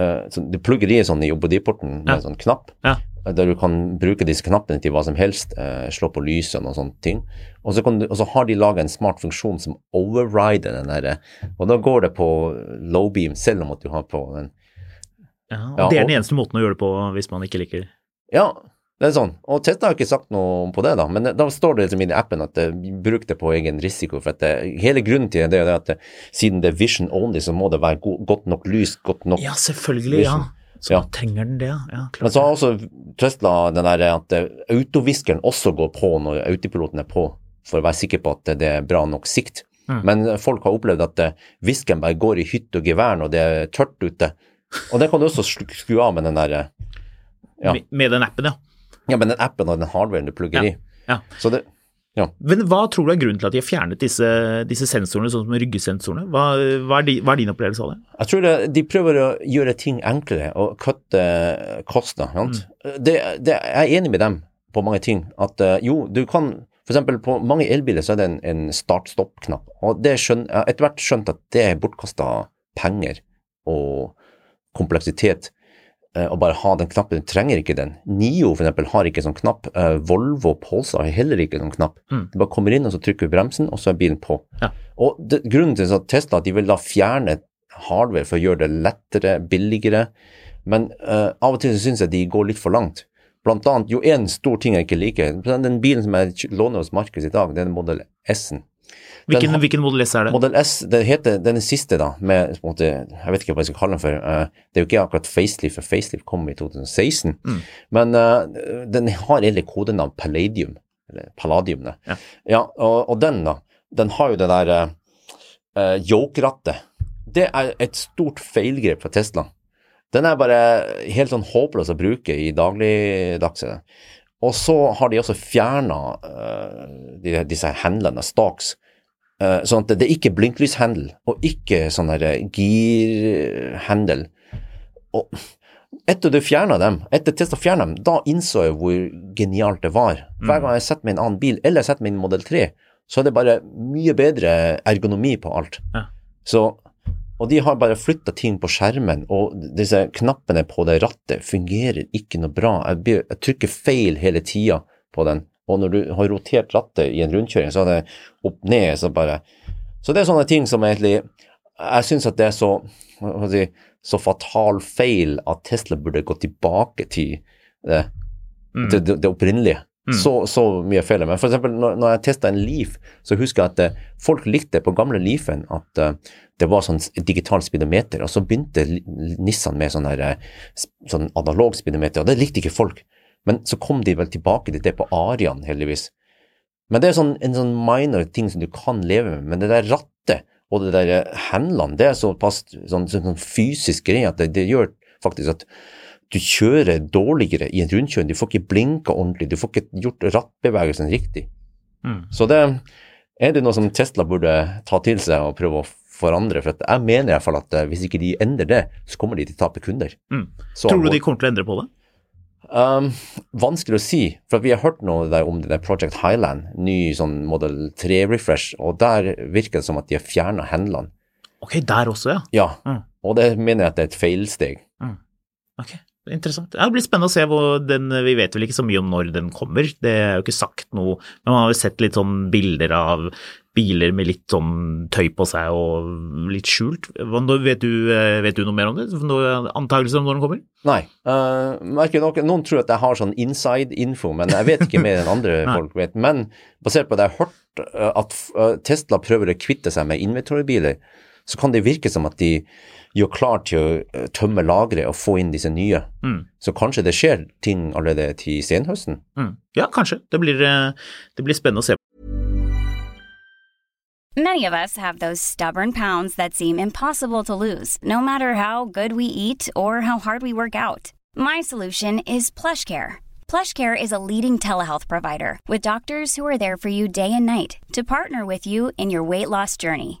Uh, du plugger i sånn i OBD-porten med ja. en sånn knapp. Ja der du kan bruke disse knappene til hva som helst, eh, slå på lysene og sånne ting. Og så, du, og så har de laga en smart funksjon som overrider den derre Og da går det på low beam, selv om at du har på den. Ja, og ja, Det er den eneste måten å gjøre det på hvis man ikke liker Ja, det er sånn. Og Tesla har ikke sagt noe på det, da, men da står det liksom i appen at uh, bruk det på egen risiko. for det, Hele grunnen til det er at siden det er vision only, så må det være godt nok lys, godt nok Ja, selvfølgelig. Vision. ja. Så ja. trenger den det, ja. Klart. Men så har også Tesla den der at autoviskeren også går på når autopiloten er på, for å være sikker på at det er bra nok sikt. Mm. Men folk har opplevd at viskeren bare går i hytte og gevær når det er tørt ute. Og det kan du også skru av med den der ja. Med den appen, ja. Ja, med den appen og den hardwaren du plugger i. Ja. Så det Ja. Men hva tror du er grunnen til at de har fjernet disse, disse sensorene, sånn som ryggesensorene? Hva, hva, er, di, hva er din opplevelse av det? Jeg tror det, de prøver å gjøre ting enklere og kutte kostnader. Mm. Det, det, jeg er enig med dem på mange ting. At eh, jo, du kan F.eks. på mange elbiler så er det en, en start-stopp-knapp. Og det skjøn, etter hvert skjønt at det er bortkasta penger og kompleksitet. Eh, Å bare ha den knappen, du trenger ikke den. Nio for eksempel har ikke sånn knapp. Eh, Volvo og Polsa har heller ikke sånn knapp. Du bare kommer inn, og så trykker du bremsen, og så er bilen på. Ja. Og det, grunnen til at Tesla de vil da fjerne hardware for å gjøre det lettere, billigere, men uh, av og til så syns jeg de går litt for langt. Blant annet, jo en stor ting jeg ikke liker, den bilen som jeg låner hos Markus i dag, det er modell S-en. Hvilken, har- hvilken modell S er det? Modell S, det heter den siste da, med måte, jeg vet ikke hva jeg skal kalle den for. Uh, det er jo ikke akkurat facelift, for facelift kom i 2016. Men uh, den har egentlig kodenavn Palladium, eller Palladium. det. Ja. ja og, og den da, den har jo det der uh, yoke-rattet. Det er et stort feilgrep fra Tesla. Den er bare helt sånn håpløs å bruke i dagligdagse. Og så har de også fjerna de, disse handlene, staks, uh, sånn at det er ikke blinklyshandel, og ikke sånn der girhandel. Og etter du fjerna dem, etter Tesla fjerna dem, da innså jeg hvor genialt det var. Hver gang jeg setter meg i en annen bil, eller jeg setter meg i en Model 3, så er det bare mye bedre ergonomi på alt. Ja. Så, og de har bare flytta ting på skjermen, og disse knappene på det rattet fungerer ikke noe bra. Jeg, blir- jeg trykker feil hele tida på den, og når du har rotert rattet i en rundkjøring, så er det opp ned, så bare Så det er sånne ting som egentlig Jeg syns at det er så si, så fatal feil at Tesla burde gå tilbake til det, det, det, det opprinnelige. Så, så mye feil. Men for eksempel når, når jeg testa en Leaf, så husker jeg at eh, folk likte på gamle Leafen at eh, det var sånn digital speedometer, og så begynte Nissan med sånn her, eh, sånn analog speedometer, og det likte ikke folk. Men så kom de vel tilbake til det på Arian, heldigvis. Men det er sånn, en sånn minor ting som du kan leve med, men det der rattet og det der handlene, hendene, det er såpass sånn, sånn, sånn fysisk greie at det, det gjør faktisk at du kjører dårligere i en rundkjøring. Du får ikke blinka ordentlig, du får ikke gjort rattbevegelsen riktig. Mm. Så det er det noe som Tesla burde ta til seg og prøve å forandre. For jeg mener i hvert fall at eh, hvis ikke de endrer det, så kommer de til å tape kunder. Mm. Så Tror du de kommer til å endre på det? Um, vanskelig å si, for vi har hørt noe om det der Project Highland, ny sånn Model 3-refresh, og der virker det som at de har fjerna handlene. Ok, der også, ja. Ja, Mm. og det mener jeg at det er et feilsteg. Ok, Interessant. Ja, det blir spennende å se hvor den Vi vet vel ikke så mye om når den kommer, det er jo ikke sagt noe. Men man har jo sett litt sånn bilder av biler med litt sånn tøy på seg og litt skjult. Vet du, eh, vet du noe mer om det? Antakelser om når den kommer? Nei. Uh, dere, noen tror at jeg har sånn inside-info, men jeg vet ikke mer enn andre folk vet. Men basert på det jeg har hørt, uh, at Tesla prøver å kvitte seg med inventorbiler, så kan det virke som at de gjør klar til å uh, tømme lageret og få inn disse nye. Mm. Så kanskje det skjer ting allerede til senhøsten. Mm. Ja, kanskje. Det blir, eh, det blir spennende å se. Many of us have those stubborn pounds that seem impossible to lose, no matter how good we eat or how hard we work out. My solution is PlushCare. PlushCare is a leading telehealth provider with doctors who are there for you day and night to partner with you in your weight loss journey.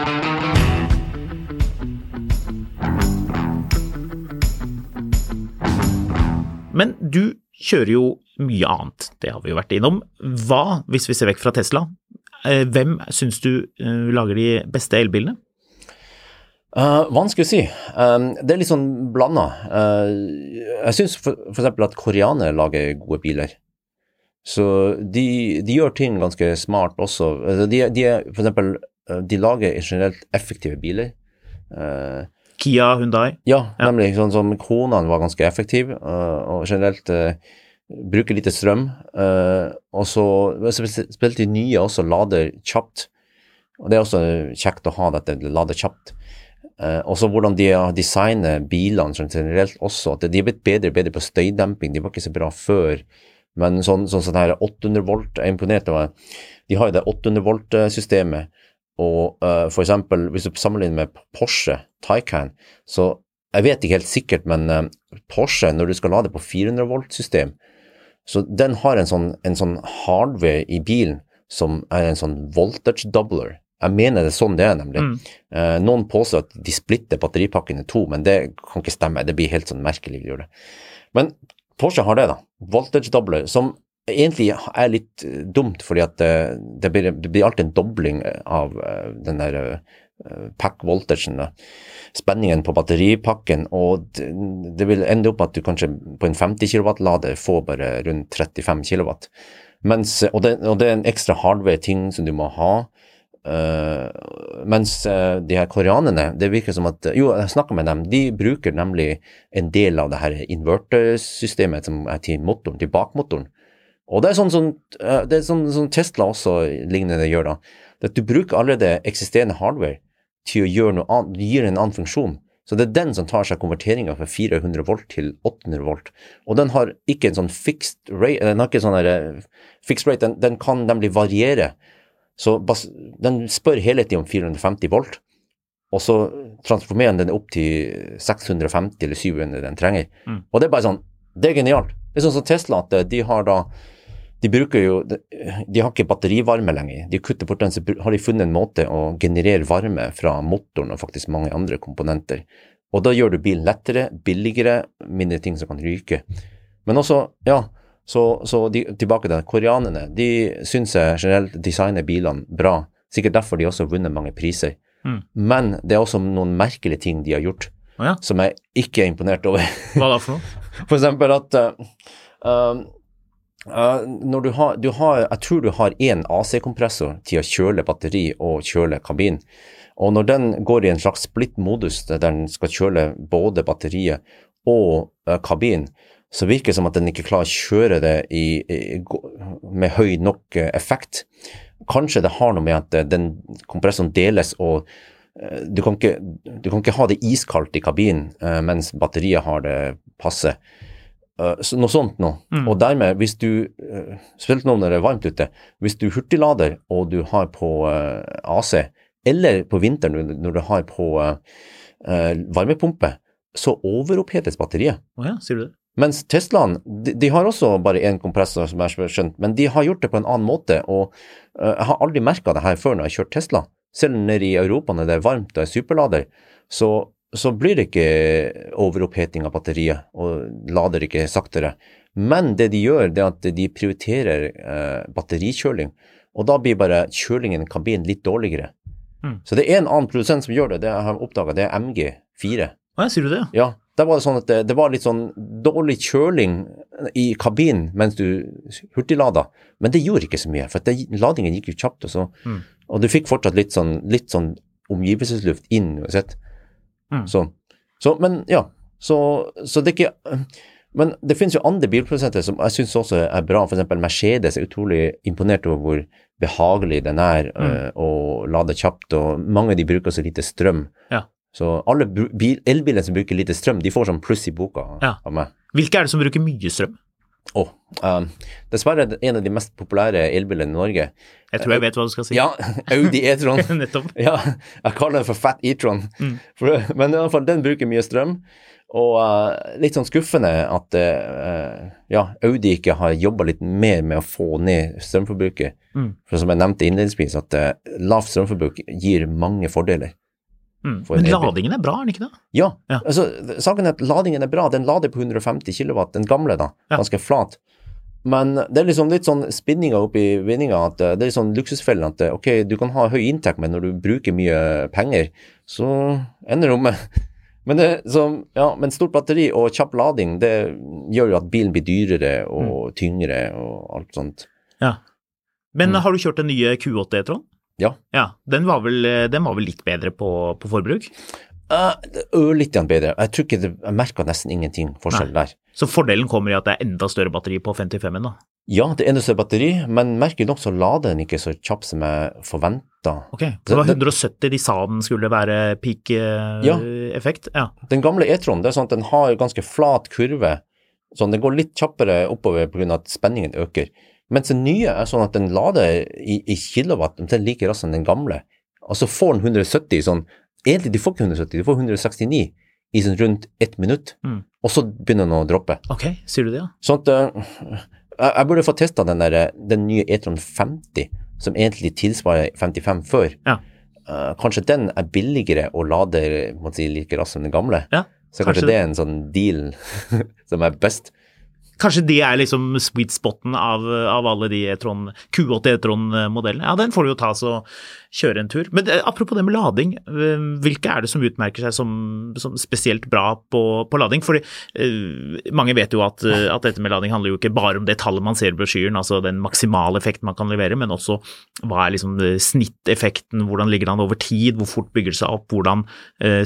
Men du kjører jo mye annet, det har vi jo vært innom. Hva, hvis vi ser vekk fra Tesla, eh, hvem syns du eh, lager de beste elbilene? Uh, vanskelig å si. Um, det er litt sånn blanda. Uh, jeg syns f.eks. at koreanere lager gode biler. Så de, de, gjør ting ganske smart også. De, de, for eksempel, de lager generelt effektive biler. Uh, Kia, Hundai? Ja, nemlig. Sånn som Konaen var ganske effektiv, og generelt bruker lite strøm. og så spesielt de nye også lader kjapt. Og det er også kjekt å ha dette lader kjapt. Uh, også hvordan de har designet bilene generelt også. at De er blitt bedre og bedre på støydemping. De var ikke så bra før. Men sånn, sånn, sånn her 800 volt Jeg er imponert over De har jo det 800 volt-systemet. Og uh, for eksempel, hvis du sammenligner med Porsche Taycan, så Jeg vet ikke helt sikkert, men uh, Porsche, når du skal lade på 400 volt-system, så den har en sånn, en sånn hardware i bilen som er en sånn voltage doubler. Jeg mener det er sånn det er, nemlig. Mm. Uh, noen påstår at de splitter batteripakken i to, men det kan ikke stemme. Det blir helt sånn merkelig å gjøre det. Men Porsche har det, da. Voltage doubler, som egentlig er litt uh, dumt, fordi at uh, det, blir, det, blir, alltid en dobling av uh, den der pack voltagen, spenningen på batteripakken, og det, det, vil ende opp at du kanskje på en 50 kW-lader får bare rundt 35 kW. Mens, og, det, og det er en ekstra hardware-ting som du må ha. Uh, mens uh, de her koreanerne, det virker som at Jo, jeg snakka med dem. De bruker nemlig en del av det her invertersystemet som er til motoren, til bakmotoren. Og det er sånn, sånn, det er sånn, sånn Tesla også lignende gjør, da. At du bruker allerede eksisterende hardware til å gjøre noe annet, du gir en annen funksjon. Så det er den som tar seg konverteringa fra 400 volt til 800 volt. Og den har ikke en sånn fixed rate, den har ikke sånn fixed rate, den, den kan nemlig variere så den spør hele tiden om 450 volt, og så transformerer den opp til 650 eller 700 den trenger. Mm. Og det er bare sånn, det er genialt. Det er sånn som Tesla, at eh, de har da de bruker jo De har ikke batterivarme lenger. De kutter bort den, så har de funnet en måte å generere varme fra motoren og faktisk mange andre komponenter. Og da gjør du bilen lettere, billigere, mindre ting som kan ryke. Men også, ja, så, så de, tilbake til koreanerne. De syns jeg generelt designer bilene bra. Sikkert derfor de også har vunnet mange priser. Mm. Men det er også noen merkelige ting de har gjort oh, ja. som jeg ikke er imponert over. Hva da for noe? For eksempel at uh, uh, når du har, du har, Jeg tror du har én AC-kompressor til å kjøle batteri og kjøle kabin. Og når den går i en slags splitt-modus der den skal kjøle både batteriet og uh, kabin, så virker det som at den ikke klarer å kjøre det i, i, med høy nok eh, effekt. Kanskje det har noe med at den kompressoren deles og uh, du kan, ikke, du kan ikke ha det iskaldt i kabinen mens batteriet har det passe. Så noe sånt noe. Mm. Og dermed, hvis du, spesielt nå når det er varmt ute, hvis du hurtiglader og du har på AC, eller på vinteren når du har på varmepumpe, så overopphetes batteriet. Å oh ja, sier du det? Mens Teslaen, de, de, har også bare én kompressor, som jeg har skjønt, men de har gjort det på en annen måte. Og uh, jeg har aldri merka det her før når jeg har kjørt Tesla. Selv nede i Europa når det er varmt og er superlader, så, så blir det ikke overoppheting av batteriet, og lader ikke saktere. Men det de gjør, det er at de prioriterer eh, batterikjøling, og da blir bare kjølingen i kabinen litt dårligere. Mm. Så det er en annen produsent som gjør det, det jeg har oppdaga, det er MG4. Hva sier du det? Ja, da var det sånn det, det, var litt sånn dårlig kjøling i kabinen mens du hurtiglada, men det gjorde ikke så mye, for det, ladingen gikk jo kjapt, og, så, mm. og du fikk fortsatt litt sånn, litt sånn omgivelsesluft inn uansett. Mm. Så, så, men ja, så, så det er ikke Men det finnes jo andre bilprodusenter som jeg syns også er bra, f.eks. Mercedes er utrolig imponert over hvor behagelig den er mm. uh, å lade kjapt, og mange av de bruker så lite strøm. Ja. Så alle elbiler som bruker lite strøm, de får sånn pluss i boka ja. av meg. Hvilke er det som bruker mye strøm? Oh, um, dessverre en av de mest populære elbilene i Norge. Jeg tror jeg vet hva du skal si. Ja, Audi E-tron. Nettopp. Ja, jeg kaller den for Fat E-tron. Mm. men i alle fall, den bruker mye strøm. Og uh, litt sånn skuffende at uh, ja, Audi ikke har jobba litt mer med å få ned strømforbruket. Mm. For som jeg nevnte innledningsvis, at uh, lavt strømforbruk gir mange fordeler. Mm. Men ladingen er bra, er den ikke det? Ja. ja. Altså, saken er at ladingen er bra. Den lader på 150 kW, den gamle, da. Ja. Ganske flat. Men det er liksom litt sånn spinninga opp i vinninga, at eh, det er litt sånn luksusfellen at eh, ok, du kan ha høy inntekt, men når du bruker mye penger, så ender det opp med men, det, så, ja, men stort batteri og kjapp lading, det gjør jo at bilen blir dyrere og tyngre og alt sånt. Ja. Men har du kjørt den nye Q8 E-tron? Ja. Ja, den var vel, den var vel litt bedre på, på forbruk? Uh, litt bedre. Jeg tror ikke det, jeg merka nesten ingenting forskjell Nei. der. Så fordelen kommer i at det er enda større batteri på 55-en, da. Ja, det er enda større batteri, men merkelig nok så lader den ikke så kjapt som jeg forventa. Ok, så det var 170 de sa den skulle være Ja. peak-effekt? Ja. Den gamle E-tron, det er sånn at den har ganske flat kurve, sånn den går litt kjappere oppover pga. at spenningen øker. Mens den nye er sånn at den lader i, i kilowatt omtrent like raskt som den gamle. Og så får den 170 sånn Egentlig, de får ikke 170, de får 169 i sånn rundt ett minutt, Mm. og så begynner den å droppe. Ok, sier du det, ja? Sånn at uh, jeg, jeg burde få testa den, der, den nye E-tron 50, som egentlig tilsvarer 55 før. Ja. Uh, kanskje den er billigere og lader må si, like raskt som den gamle. Ja, Så kanskje kanskje det er en sånn deal som er best. Kanskje det er liksom sweet spoten av, av alle de E-tron, Q8 E-tron-modellene. Ja, den får du jo ta så kjøre en tur. Men eh, apropos det med lading, eh, hvilke er det som utmerker seg som, som spesielt bra på, på lading? Fordi eh, mange vet jo at, at dette med lading handler jo ikke bare om det tallet man ser i brosjyren, altså den maksimale effekten man kan levere, men også hva er liksom snitteffekten, hvordan ligger den over tid, hvor fort bygger det seg opp, hvordan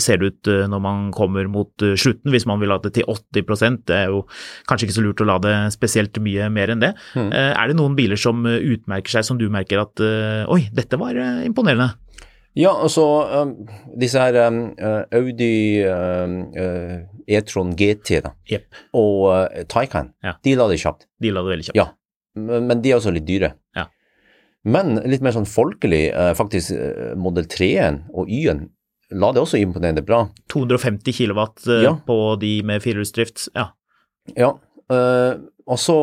ser det ut når man kommer mot slutten, hvis man vil lade til 80 det er jo kanskje ikke så lurt å lade spesielt mye mer enn det. Mm. Er det noen biler som utmerker seg, som du merker at oi, dette var eh, imponerende? Ja, altså um, disse her um, uh, Audi um, uh, E-tron GT da, yep. og uh, Taycan, Ja. de lader kjapt. de lader veldig kjapt. Ja, men de er også litt dyre. Ja. Men litt mer sånn folkelig, eh, faktisk eh, Model 3-en og Y-en lader også imponerende bra. 250 kilowatt Ja. på de med firehjulsdrift. Ja. Ja, og så,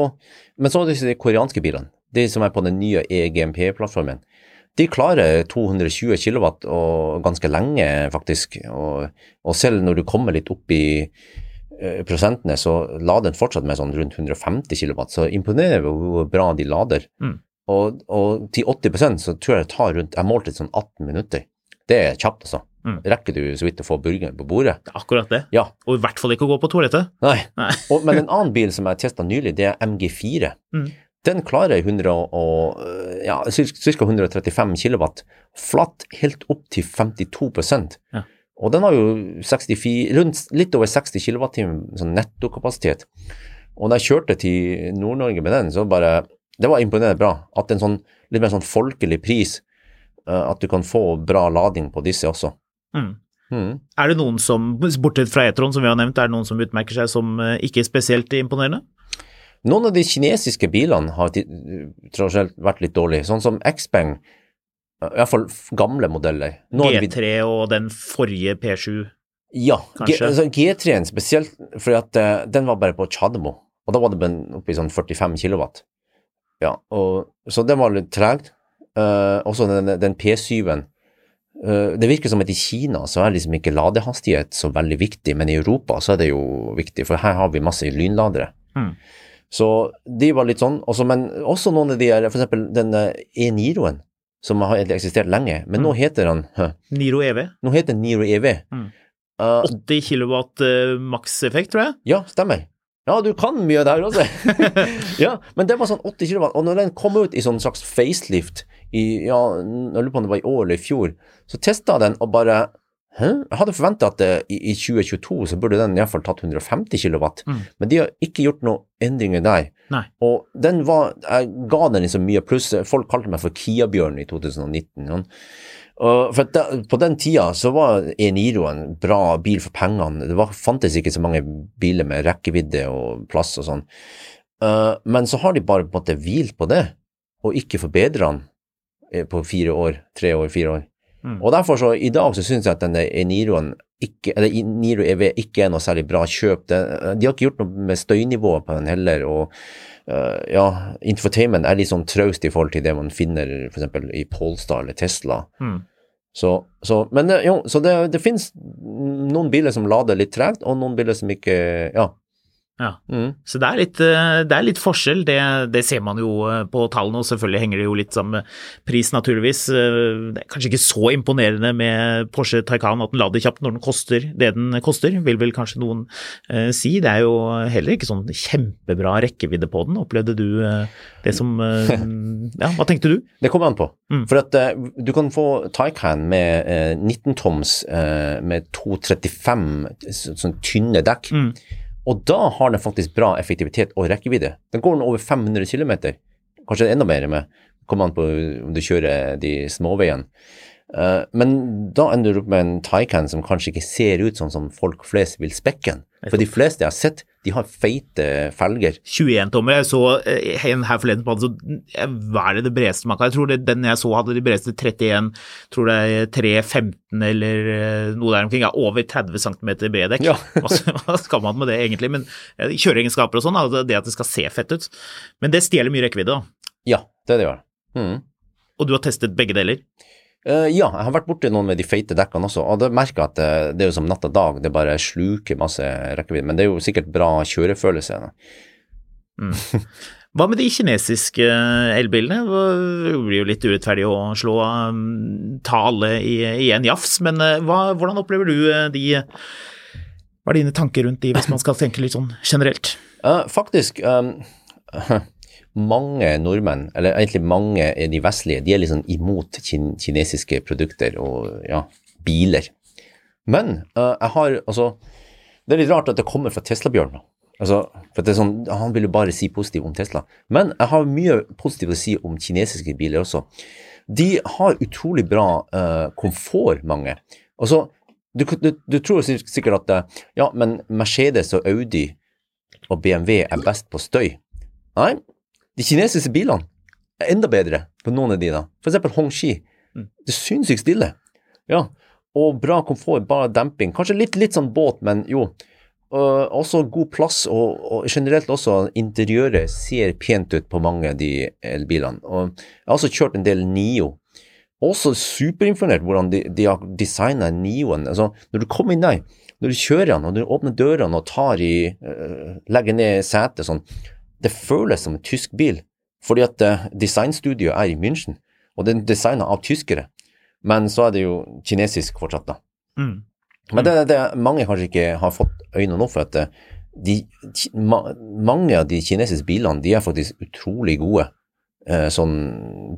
men så er det disse koreanske bilene, de som er på den nye EGMP-plattformen. De klarer 220 kW og ganske lenge, faktisk. Og, og selv når du kommer litt opp i eh, prosentene, så lader den fortsatt med sånn rundt 150 kW. Så imponerer det hvor bra de lader. Mm. Og, og til 80% så tror jeg det tar rundt Jeg målte sånn 18 minutter. Det er kjapt, altså. Mm. Rekker du så vidt å få burgeren på bordet? Akkurat det. Ja. Og i hvert fall ikke å gå på toalettet. Nei. Nei. Og, men en annen bil som jeg testa nylig, det er MG4. Mm. Den klarer 100 og, ja, ca. 135 kilowatt flatt helt opp til 52 Ja. Og den har jo 64, rundt litt over 60 kWt sånn nettokapasitet. Og da jeg kjørte til Nord-Norge med den, så bare Det var imponerende bra. At en sånn litt mer sånn folkelig pris, eh, at du kan få bra lading på disse også. Mm. Mm. Er det noen som, bortsett fra E-tron som vi har nevnt, er det noen som utmerker seg som eh, ikke spesielt imponerende? Noen av de kinesiske bilene har tross tradisjonelt vært litt dårlige, sånn som Xpeng, iallfall gamle modeller. Nå har vi- G3 og den forrige P7. Ja, kanskje? Ja, G3-en spesielt, fordi at eh, den var bare på Tjademo, og da var det oppe i sånn 45 kilowatt. Ja, og, så den var litt tregt. Uh, også den, den P7-en. Uh, det virker som at i Kina så er liksom ikke ladehastighet så veldig viktig, men i Europa så er det jo viktig, for her har vi masse lynladere. Mm. Så de var litt sånn, også, men også noen av de her, eksempel den eh, E-Niroen, som har eksistert lenge, men nå heter han, Niro EV. nå heter Niro EV. Mm. Uh, 80 kilowatt uh, makseffekt, tror jeg. Ja, stemmer. Ja, du kan mye av det her også. ja, men det var sånn 80 kW, og når den kom ut i sånn slags facelift i, ja, jeg lurer på om det var i år eller i fjor, så testa den og bare? Jeg hadde forventa at det, i, i 2022 så burde den iallfall tatt 150 kW, Mm. men de har ikke gjort noen endringer der. Nei. Og den var Jeg ga den liksom mye pluss. Folk kalte meg for Kia-bjørn i 2019. Ja. For da, på den tida så var E-Niro en bra bil for pengene. Det var, fantes ikke så mange biler med rekkevidde og plass og sånn. Uh, men så har de bare på en måte hvilt på det, og ikke forbedra den eh, på fire år, tre år, fire år. Mm. Og derfor så, i dag så syns jeg at denne E-Niroen ikke, eller Niro EV ikke er noe særlig bra kjøp. de, de har ikke gjort noe med støynivået på den heller, og uh, ja, infotainment er litt sånn traust i forhold til det man finner f.eks. i Polestar eller Tesla. Mm. Så, så, men jo, så det, det finnes noen biler som lader litt tregt, og noen biler som ikke Ja. Ja. Mm. Så det er litt, eh, det er litt forskjell, det, det ser man jo eh, på tallene, og selvfølgelig henger det jo litt sammen med pris, naturligvis. Eh, Det er kanskje ikke så imponerende med Porsche Taycan at den lader kjapt når den koster det den koster, vil vel kanskje noen eh, si. Det er jo heller ikke sånn kjempebra rekkevidde på den. Opplevde du eh, det som eh, Ja, hva tenkte du? Det kommer an på. Mm. For at du kan få Taycan med eh, 19-toms eh, med 235 sånn tynne dekk. Mm. Og da har den faktisk bra effektivitet og rekkevidde. Den går den over 500 km, kanskje enda mer med kommer an på om du kjører de småveiene. Eh, men da ender du opp med en Taycan som kanskje ikke ser ut sånn som folk flest vil spekke den. For de fleste jeg har sett, de har feite felger. 21-tommer. Jeg så eh, en her forleden på, den, så hva er det det bredeste man kan Jeg tror det, den jeg så hadde de bredeste 31, tror det er 315 eller eh, noe der omkring. Ja, over 30 cm bred dekk. Ja. hva, skal man med det egentlig? Men Kjøreegenskaper og sånn, altså, det at det skal se fett ut. Men det stjeler mye rekkevidde, da. Ja, det det gjør. Mm. Og du har testet begge deler. Eh, ja, jeg har vært borti noen med de feite dekkene også, og det merker jeg at det, det er jo som natt og dag, det bare sluker masse rekkevidde. Men det er jo sikkert bra kjørefølelse. Mm. Hva med de kinesiske eh, elbilene? Det blir jo litt urettferdig å slå tale ta alle i, i en jafs, men eh, hva, hvordan opplever du eh, de Hva er dine tanker rundt de, hvis man skal tenke litt sånn generelt? Uh, faktisk, um, mange nordmenn, eller egentlig mange i de vestlige, de er sånn imot kin kinesiske produkter og ja, biler. Men uh, jeg har altså Det er litt rart at det kommer fra Tesla-Bjørn. Altså, for det er sånn, Han vil jo bare si positivt om Tesla. Men jeg har mye positivt å si om kinesiske biler også. De har utrolig bra uh, komfort, mange. Altså, du, du, du tror sikkert at eh, ja, men Mercedes og Audi og BMW er best på støy. Nei, de kinesiske bilene er enda bedre på noen av de da. For eksempel Hongxi. Det er sinnssykt stille. Ja, og bra komfort, bare demping. Kanskje litt, litt sånn båt, men jo. Uh, også god plass, og, og generelt også interiøret ser pent ut på mange av de elbilene. Og jeg har også kjørt en del Nio. Også superimponert hvordan de, de har designa Nioen. Altså, når du kommer inn der, når du kjører den, og du åpner dørene og tar i uh, Legger ned setet sånn, det føles som en tysk bil. Fordi at uh, designstudioet er i München, og den er designa av tyskere. Men så er det jo kinesisk fortsatt, da. Mm. Men det, det mange kanskje ikke har fått øynene opp for, at eh, de, ma, mange av de kinesiske bilene de er faktisk utrolig gode, eh, sånn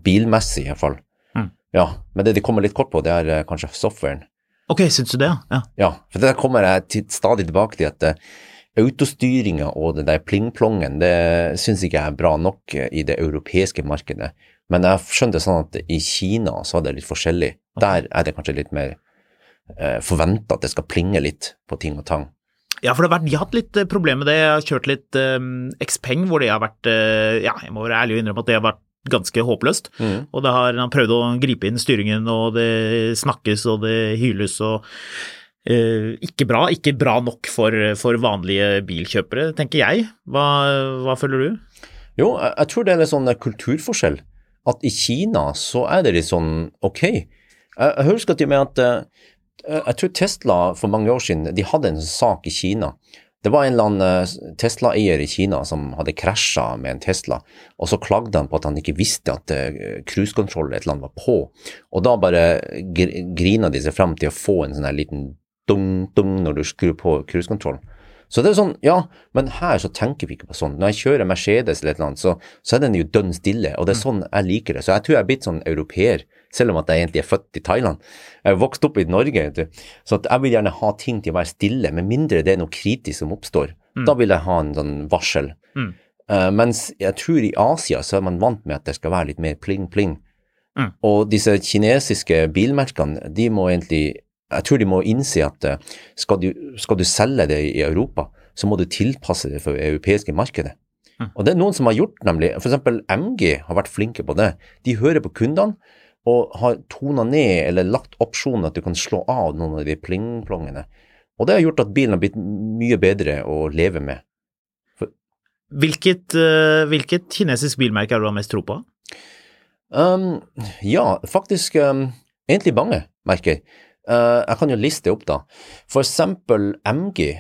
bilmessig i hvert fall. Mm. Ja, men det de kommer litt kort på, det er eh, kanskje softwaren. Ok, syns du det, ja? Ja, for det kommer jeg til, stadig tilbake til at eh, autostyringa og den der plingplongen, det syns ikke jeg er bra nok i det europeiske markedet. Men jeg skjønte sånn at i Kina så er det litt forskjellig. Der er det kanskje litt mer eh, forventa at det skal plinge litt på ting og tang. Ja, for det har vært, de har hatt litt eh, problemer med det. Jeg har kjørt litt eh, Xpeng, hvor det har vært eh, Ja, jeg må være ærlig og innrømme at det har vært ganske håpløst. Mm. Og det har han prøvd å gripe inn styringen, og det snakkes og det hyles og Ikke bra. Ikke bra nok for, for vanlige bilkjøpere, tenker jeg. Hva, hva føler du? Jo, jeg, tror det er litt sånn kulturforskjell. At i Kina så er det litt sånn ok. Jeg, jeg husker til og med at eh, jeg tror Tesla for mange år siden de hadde en sak i Kina. Det var en eller annen eh, Tesla-eier i Kina som hadde krasja med en Tesla, og så klagde han på at han ikke visste at cruisekontroll et eller annet var på. Og da bare gr grina de seg frem til å få en sånn her liten dung-dung når du skrur på cruisekontrollen. Så det er sånn, ja, men her så tenker vi ikke på sånn. Når jeg kjører Mercedes eller et eller annet, så, så er den jo dønn stille, og det er sånn jeg liker det. Så jeg tror jeg er blitt sånn europeer, selv om at jeg egentlig er født i Thailand. Jeg er vokst opp i Norge, vet du. så jeg vil gjerne ha ting til å være stille, med mindre det er noe kritisk som oppstår. Da vil jeg ha en sånn varsel. Mm. Uh, mens jeg tror i Asia så er man vant med at det skal være litt mer pling-pling. Mm. Og disse kinesiske bilmerkene, de må egentlig jeg tror de må innse at eh, skal du, skal du selge det i Europa, så må du tilpasse det for det europeiske markedet. Mm. Og det er noen som har gjort, nemlig. For eksempel MG har vært flinke på det. De hører på kundene og har tona ned eller lagt opsjonen at du kan slå av noen av de plingplongene. Og det har gjort at bilen har blitt mye bedre å leve med. Hvilket, eh, hvilket kinesisk bilmerke har du mest tro på? Um, ja, faktisk um, egentlig mange merker. Uh, jeg kan jo liste opp, da. For eksempel MG.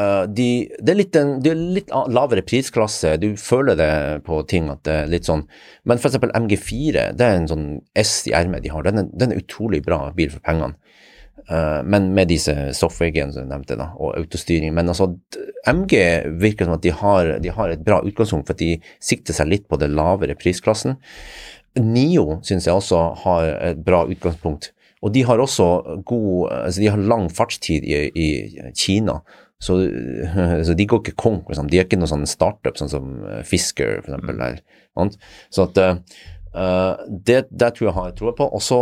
eh, de, det, er litt en, det er litt lavere prisklasse, du føler det på ting at det er litt sånn Men for eksempel MG4, det er en sånn S i ermet de har, den er, den er utrolig bra bil for pengene. Uh, men med disse software-genene som jeg nevnte, da, og autostyring. Men altså, MG virker som at de har, de har et bra utgangspunkt, for at de sikter seg litt på det lavere prisklassen. Nio syns jeg også har et bra utgangspunkt. Og de har også god altså De har lang fartstid i, i Kina, så, så de går ikke konk. Liksom. De er ikke noe sånn startup, sånn som eh, Fisker, for eksempel. Så at uh, det, det tror jeg har troa på. Og så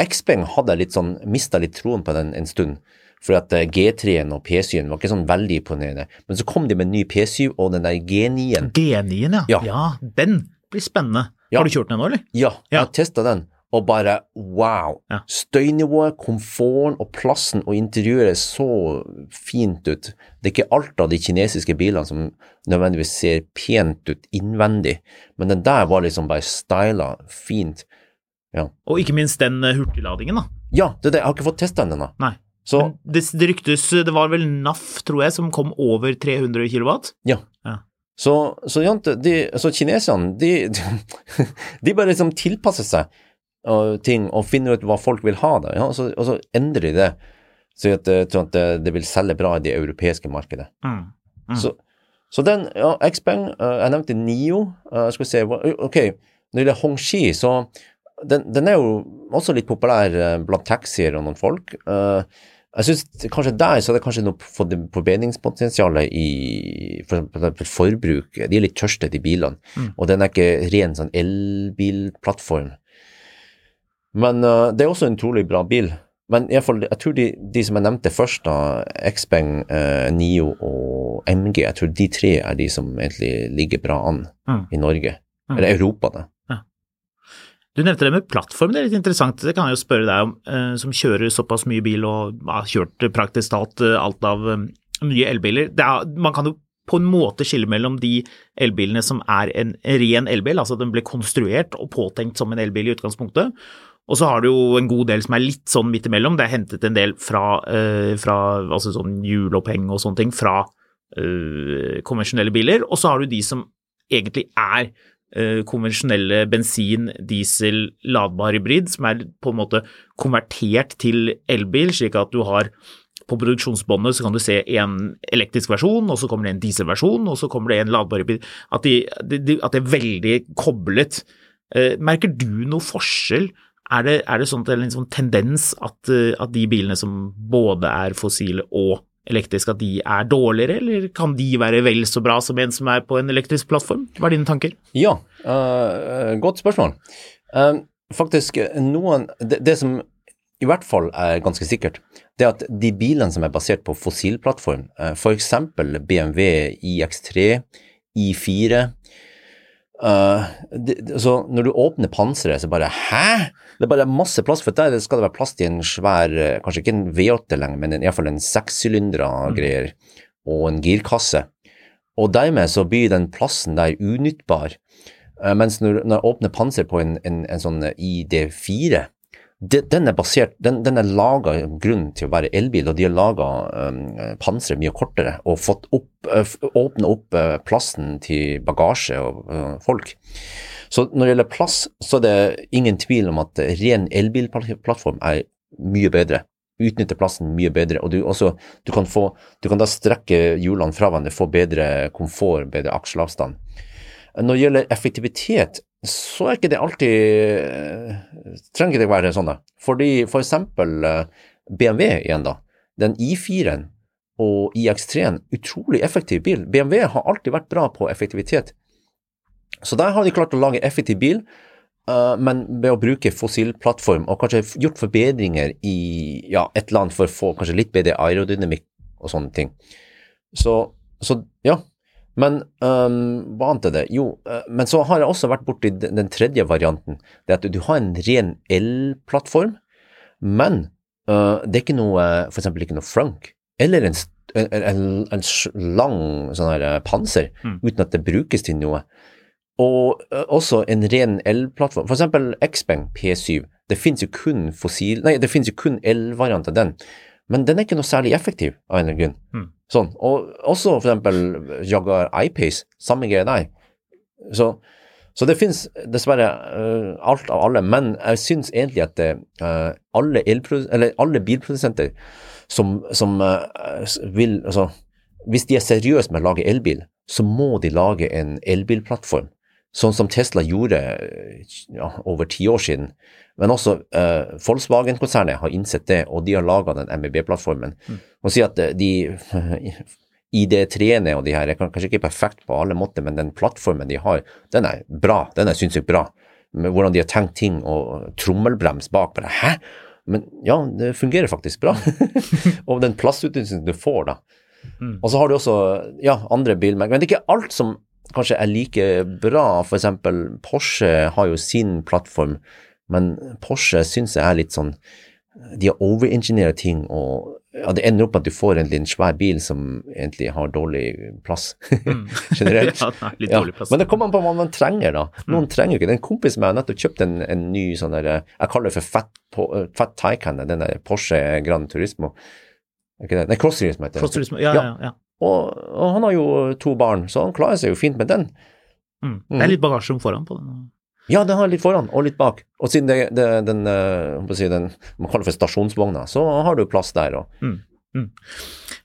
Xpeng hadde jeg litt sånn, mista litt troen på den en stund. For at eh, G3-en og P7-en var ikke sånn veldig imponerende. Men så kom de med en ny P7 og den der G9-en. G9-en, ja. Ja. Den blir spennende. Ja. Har du kjørt den ennå, eller? Ja, jeg Ja. har testa den, og bare wow. Ja. Støynivået, komforten og plassen og interiøret så fint ut. Det er ikke alt av de kinesiske bilene som nødvendigvis ser pent ut innvendig, men den der var liksom bare styla fint. Ja, Og ikke minst den eh, hurtigladingen, da. ja det er det. Jeg har ikke fått testa den ennå. Det, det ryktes Det var vel NAF, tror jeg, som kom over 300 kW? ja. Ja. Så, så, de, så kineserne, de, de, de bare liksom tilpasser seg uh, ting og finner ut hva folk vil ha, da, ja, og, så, og så endrer de det. Så at, tror at det, det vil selge bra i det europeiske markedet. Mm. Mm. Så, så den, ja, Xpeng, uh, jeg nevnte Nio, uh, skal vi se, ok, når det gjelder Hongxi, så den, den er jo også litt populær uh, blant taxier og noen folk. Uh, jeg synes kanskje der så er det kanskje noe forbedringspotensial i for for forbruk. De er litt tørste, de bilene. Mm. Og den er ikke ren sånn elbilplattform. Men uh, det er også en utrolig bra bil. Men jeg, får, jeg tror de, de som jeg nevnte først, da, Xpeng, eh, Nio og MG, jeg tror de tre er de som egentlig ligger bra an Mm. i Norge. Mm. Eller Europa, da. Du nevnte det med plattform, det er litt interessant. Det kan jeg jo spørre deg om, eh, som kjører såpass mye bil og har kjørt eh, praktisk talt eh, alt av um, nye elbiler. Er, man kan jo på en måte skille mellom de elbilene som er en ren elbil, altså den ble konstruert og påtenkt som en elbil i utgangspunktet. Og så har du jo en god del som er litt sånn midt imellom. Det er hentet en del fra, eh, fra altså sånn hjuloppheng og sånne ting fra eh, konvensjonelle biler. Og så har du de som egentlig er eh, konvensjonelle bensin, diesel, ladbar hybrid, som er på en måte konvertert til elbil, slik at du har på produksjonsbåndet så kan du se en elektrisk versjon, og så kommer det en dieselversjon, og så kommer det en ladbar hybrid. At, de, de, at det er veldig koblet. Eh, merker du noe forskjell? Er det, er det sånn at en sånn tendens at, eh, at de bilene som både er fossile og elektriske, at de er dårligere, eller kan de være vel så bra som en som er på en elektrisk plattform? Hva er dine tanker? Ja, uh, godt spørsmål. Uh, faktisk, noen det, det som i hvert fall er ganske sikkert, det er at de bilene som er basert på fossilplattform, uh, f.eks. BMW iX3, I4 eh, det, det- så Når du åpner panseret, så bare Hæ?! Det er bare masse plass, for der skal det være plass til en svær eh, Kanskje ikke en V8 lenger, men iallfall i hvert fall en sekssylindra greier, og en girkasse. Og dermed så blir den plassen der unyttbar. Eh, mens når, når jeg åpner panser på en, en, en sånn ID4, det, den er basert, den, den er laga grunnen til å være elbil, og de har laga um, panseret mye kortere og fått opp, åpna opp plassen til bagasje og uh, folk. Så når det gjelder plass, så er det ingen tvil om at ren elbilplattform er mye bedre. Utnytter plassen mye bedre, og du, også, du, kan, få, du kan da strekke hjulene fra hverandre, få bedre komfort, bedre aksjeavstand. Når det gjelder effektivitet, så er ikke det alltid eh, Trenger ikke det være sånn, da. Fordi for eksempel eh, BMW igjen, da. Den I4-en og iX3-en, utrolig effektiv bil. BMW har alltid vært bra på effektivitet. Så der har de klart å lage effektiv bil, eh, men ved å bruke fossilplattform og kanskje gjort forbedringer i ja, et eller annet for å få kanskje litt bedre aerodynamikk og sånne ting. Så, så ja. Men um, hva annet er det? Jo, uh, men så har jeg også vært borti den, den tredje varianten. Det er at du har en ren elplattform, men uh, det er ikke noe, for eksempel ikke noe frunk, eller en, en, en, lang sånn her øh, panser, Mm. uten at det brukes til noe. Og uh, også en ren elplattform. For eksempel Xpeng P7. Det finnes jo kun fossil, nei, det finnes jo kun elvariant av den, men den er ikke noe særlig effektiv av en eller annen grunn. Mm. Sånn. Og også for eksempel Jaguar I-Pace, samme greie der. Så, så det finnes dessverre uh, alt av alle, men jeg syns egentlig at uh, alle, alle bilprodusenter som, som uh, vil Altså, hvis de er seriøse med å lage elbil, så må de lage en elbilplattform. Sånn som Tesla gjorde ja, over ti år siden. Men også eh, Volkswagen-konsernet har innsett det, og de har laga den MEB-plattformen. Og si at eh, de ID3-ene og de her er kanskje ikke perfekt på alle måter, men den plattformen de har, den er bra. Den er sinnssykt bra. Med hvordan de har tenkt ting og trommelbrems bak. Bare, Hæ? Men ja, det fungerer faktisk bra. og den plassutnyttelsen du får, da. Og så har du også ja, andre bilmerker. Men det er ikke alt som kanskje er like bra. Eksempel Porsche har jo sin plattform, men Porsche syns jeg er litt sånn De har overengineert ting, og ja, det ender opp at du får en, en svær bil som egentlig har dårlig plass generelt. Ja, nei, litt dårlig plass. Men det kommer an på hva man trenger, da. Noen trenger jo ikke det. En kompis med meg har nettopp kjøpt en, en ny sånn der Jeg kaller det for Fat, Po- eh, fat Taycan, den der Porsche Grand Turismo. Er ikke det? Nei, Cross Turismo heter det. Cross ja, ja, ja. Og, og han har jo to barn, så han klarer seg jo fint med den. Mm. Det er litt bagasjerom foran på den. Ja, den har litt foran og litt bak. Og siden det, det, den, eh, si, den man kaller for stasjonsvogna, så har du plass der òg.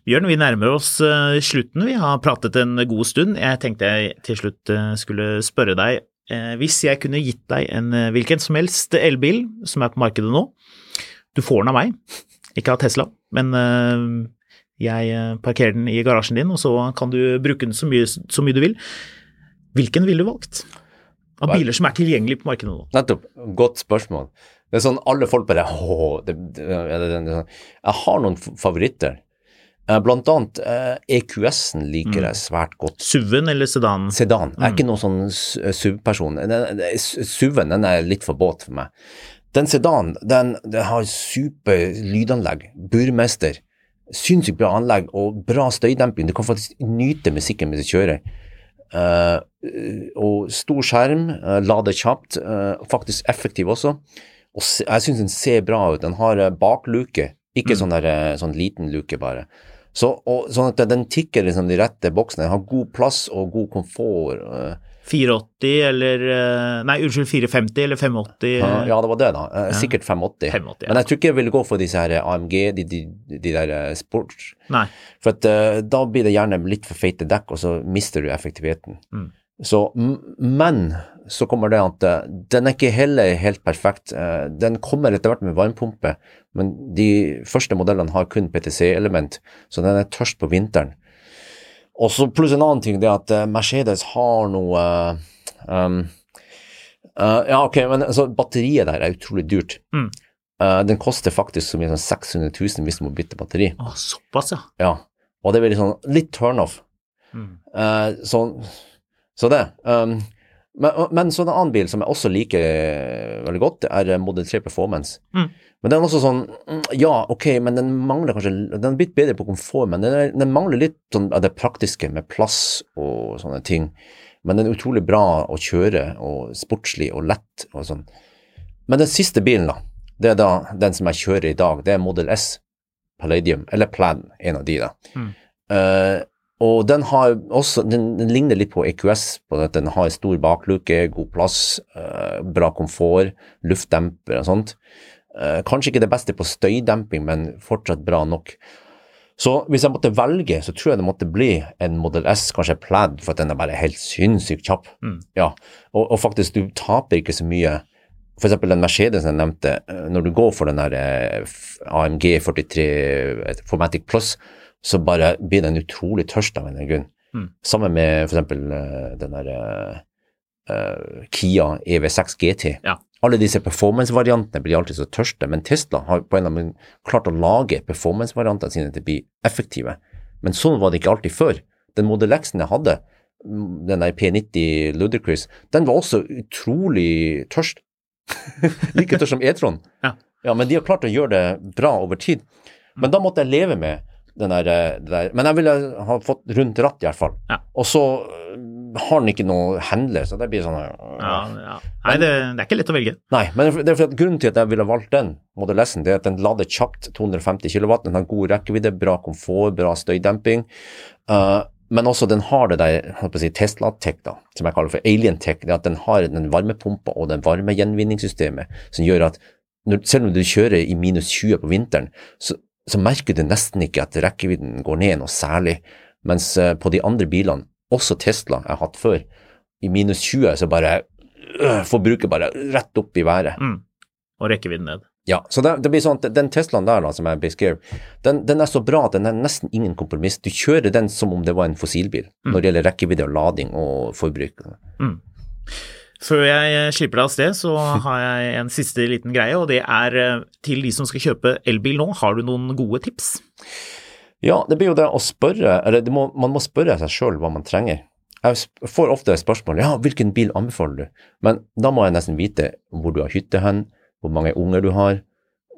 Bjørn, vi nærmer oss uh, slutten. Vi har pratet en god stund. Jeg tenkte jeg til slutt uh, skulle spørre deg, Uh, hvis jeg kunne gitt deg en hvilken som helst elbil som er på markedet nå, du får den av meg, ikke av Tesla, men jeg parkerer den i garasjen din, og så kan du bruke den så mye, så mye du vil. Hvilken ville du valgt? Av biler som er tilgjengelige på markedet nå. Nettopp. Godt spørsmål. Det er sånn alle folk bare Åh, det, det, det, Jeg har noen favoritter. Eh, Blant annet eh, EQS-en liker jeg svært godt. SUV-en eller sedan? Sedan. Jeg er ikke noen sånn SUV-person. SUV-en den er litt for båt for meg. Den sedan, den, den har super lydanlegg. Burmester. Sinnssykt bra anlegg og bra støydemping. Du kan faktisk nyte musikken mens du kjører. Eh, og stor skjerm, uh, lader kjapt, uh, faktisk effektiv også. Og se, jeg syns den ser bra ut. Den har bakluke, ikke sånn, der, sånn liten luke bare. Så, og, sånn at den tikker liksom de rette boksene. Den har god plass og god komfort. Eh. 480 eller eh, Nei, unnskyld, 450 eller 580? Ja, det var det, da. Eh, Sikkert 580. 580, ja. Men jeg tror ikke jeg ville gå for disse her AMG, de, de, de der sports. Nei. For at, eh, da blir det gjerne litt for feite dekk, og så mister du effektiviteten. Mm. Så, men så kommer det at eh, den er ikke heller helt perfekt. Eh, Den kommer etter hvert med varmepumpe, men de første modellene har kun PTC-element, så den er tørst på vinteren. Og så pluss en annen ting, det er at eh, Mercedes har noe um, uh, Ja, ok, men altså, batteriet der er utrolig dyrt. Mm. Uh, den koster faktisk så mye som 600 000 hvis du må bytte batteri. Å, såpass, ja. Ja, og det er veldig sånn litt turnoff. Mm. Uh, så, så det. Um, men, men så en annen bil som jeg også liker veldig godt, det er Model 3 Performance. Mm. Men den er også sånn mm, Ja, ok, men den mangler kanskje Den er blitt bedre på komfort, men den, den mangler litt sånn av det praktiske med plass og sånne ting. Men den er utrolig bra å kjøre, og sportslig og lett og sånn. Men den siste bilen, da, det er da den som jeg kjører i dag, det er Model S Palladium, eller Plaid, en av de, da. Mm. Uh, og den har også, den, den ligner litt på EQS, på at den har stor bakluke, god plass, uh, bra komfort, luftdemper og sånt. Eh, kanskje ikke det beste på støydemping, men fortsatt bra nok. Så hvis jeg måtte velge, så tror jeg det måtte bli en Model S, kanskje Plaid, for at den er bare helt sinnssykt kjapp. Mm. Ja, og, og faktisk, du taper ikke så mye. For eksempel den Mercedes jeg nevnte, eh, når du går for den der eh, AMG 43 eh, Formatic Plus, så bare blir den utrolig tørst av en grunn. Mm. Sammen med eh, den der eh, Kia EV6 GT. Ja. Alle disse performance-variantene blir alltid så tørste, men Tesla har på en eller annen måte klart å lage performance-variantene sine til å bli effektive. Men sånn var det ikke alltid før. Den Model X-en jeg hadde, den der P90 Ludicrous, den var også utrolig tørst. like tørst som E-tron. Ja. ja, men de har klart å gjøre det bra over tid. Men da måtte jeg leve med den der, der. Men jeg ville ha fått rundt ratt, i hvert fall. Ja. Og så har den ikke noe handler, så det blir sånn Ja, ja. Nei, det, det, er ikke lett å velge. Nei, men det er for at grunnen til at jeg ville valgt den Model S-en, det er at den lader kjapt, 250 kW, den har god rekkevidde, bra komfort, bra støydemping. Uh, men også den har det der si, Tesla-tech, da, som jeg kaller for alien-tech, det at den har den varmepumpa og den varmegjenvinningssystemet som gjør at når, selv om du kjører i minus 20 på vinteren, så, så merker du nesten ikke at rekkevidden går ned noe særlig. Mens på de andre bilene også Tesla jeg har hatt før, i minus 20 så bare øh, forbruket bare rett opp i været. Mm. Og rekkevidden ned. Ja, så det, det, blir sånn at den Teslaen der da, som jeg beskrev, den, den, er så bra at den er nesten ingen kompromiss. Du kjører den som om det var en fossilbil mm. når det gjelder rekkevidde og lading og forbruk. Mm. Før jeg slipper deg av sted, så har jeg en siste liten greie, og det er øh, til de som skal kjøpe elbil nå. Har du noen gode tips? Ja, det blir jo det å spørre, eller må, man må spørre seg sjøl hva man trenger. Jeg får ofte spørsmål ja, hvilken bil anbefaler du, men da må jeg nesten vite hvor du har hytte hen, hvor mange unger du har,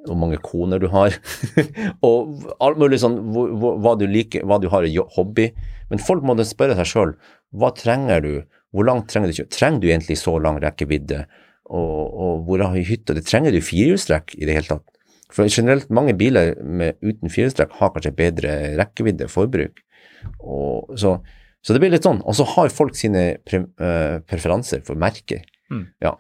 hvor mange koner du har, og alt mulig sånn hva, du liker, hva du har i hobby. Men folk må spørre seg sjøl hva trenger du, hvor langt trenger du trenger du egentlig så lang rekkevidde, og, og hvor har hytte, det trenger du firehjulstrekk i det hele tatt. For generelt mange biler med, uten firestrekk har kanskje bedre rekkevidde, forbruk. Og, så, så, det blir litt sånn. Og så har folk sine pre, uh, preferanser for merker. Mm. Ja.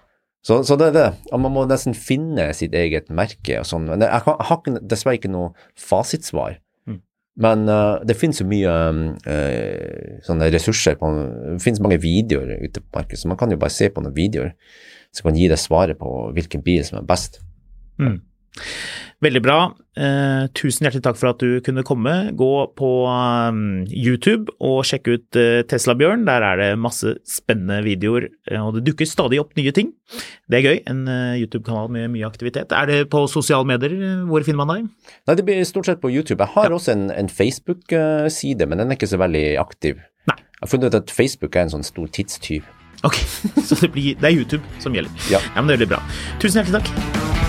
Så, så, det er det. Man må nesten finne sitt eget merke og sånn. Men jeg, jeg har dessverre ikke noe fasitsvar. Mm. Men uh, det finnes jo mye uh, sånne ressurser. På, det finnes mange videoer ute på markedet, så man kan jo bare se på noen videoer som kan gi deg svaret på hvilken bil som er best. Mm. Veldig bra. Eh, tusen hjertelig takk for at du kunne komme. Gå på um, YouTube og sjekk ut uh, Tesla-Bjørn. Der er det masse spennende videoer, eh, og det dukker stadig opp nye ting. Det er gøy. En uh, YouTube-kanal med mye aktivitet. Er det på sosiale medier? Hvor finner man deg? Nei, det blir stort sett på YouTube. Jeg har ja. også en, en Facebook-side, men den er ikke så veldig aktiv. Nei. Jeg har funnet ut at Facebook er en sånn stor tidstyv. Ok, så det, blir, det er YouTube som gjelder. Ja. ja, men det veldig bra. Tusen hjertelig takk.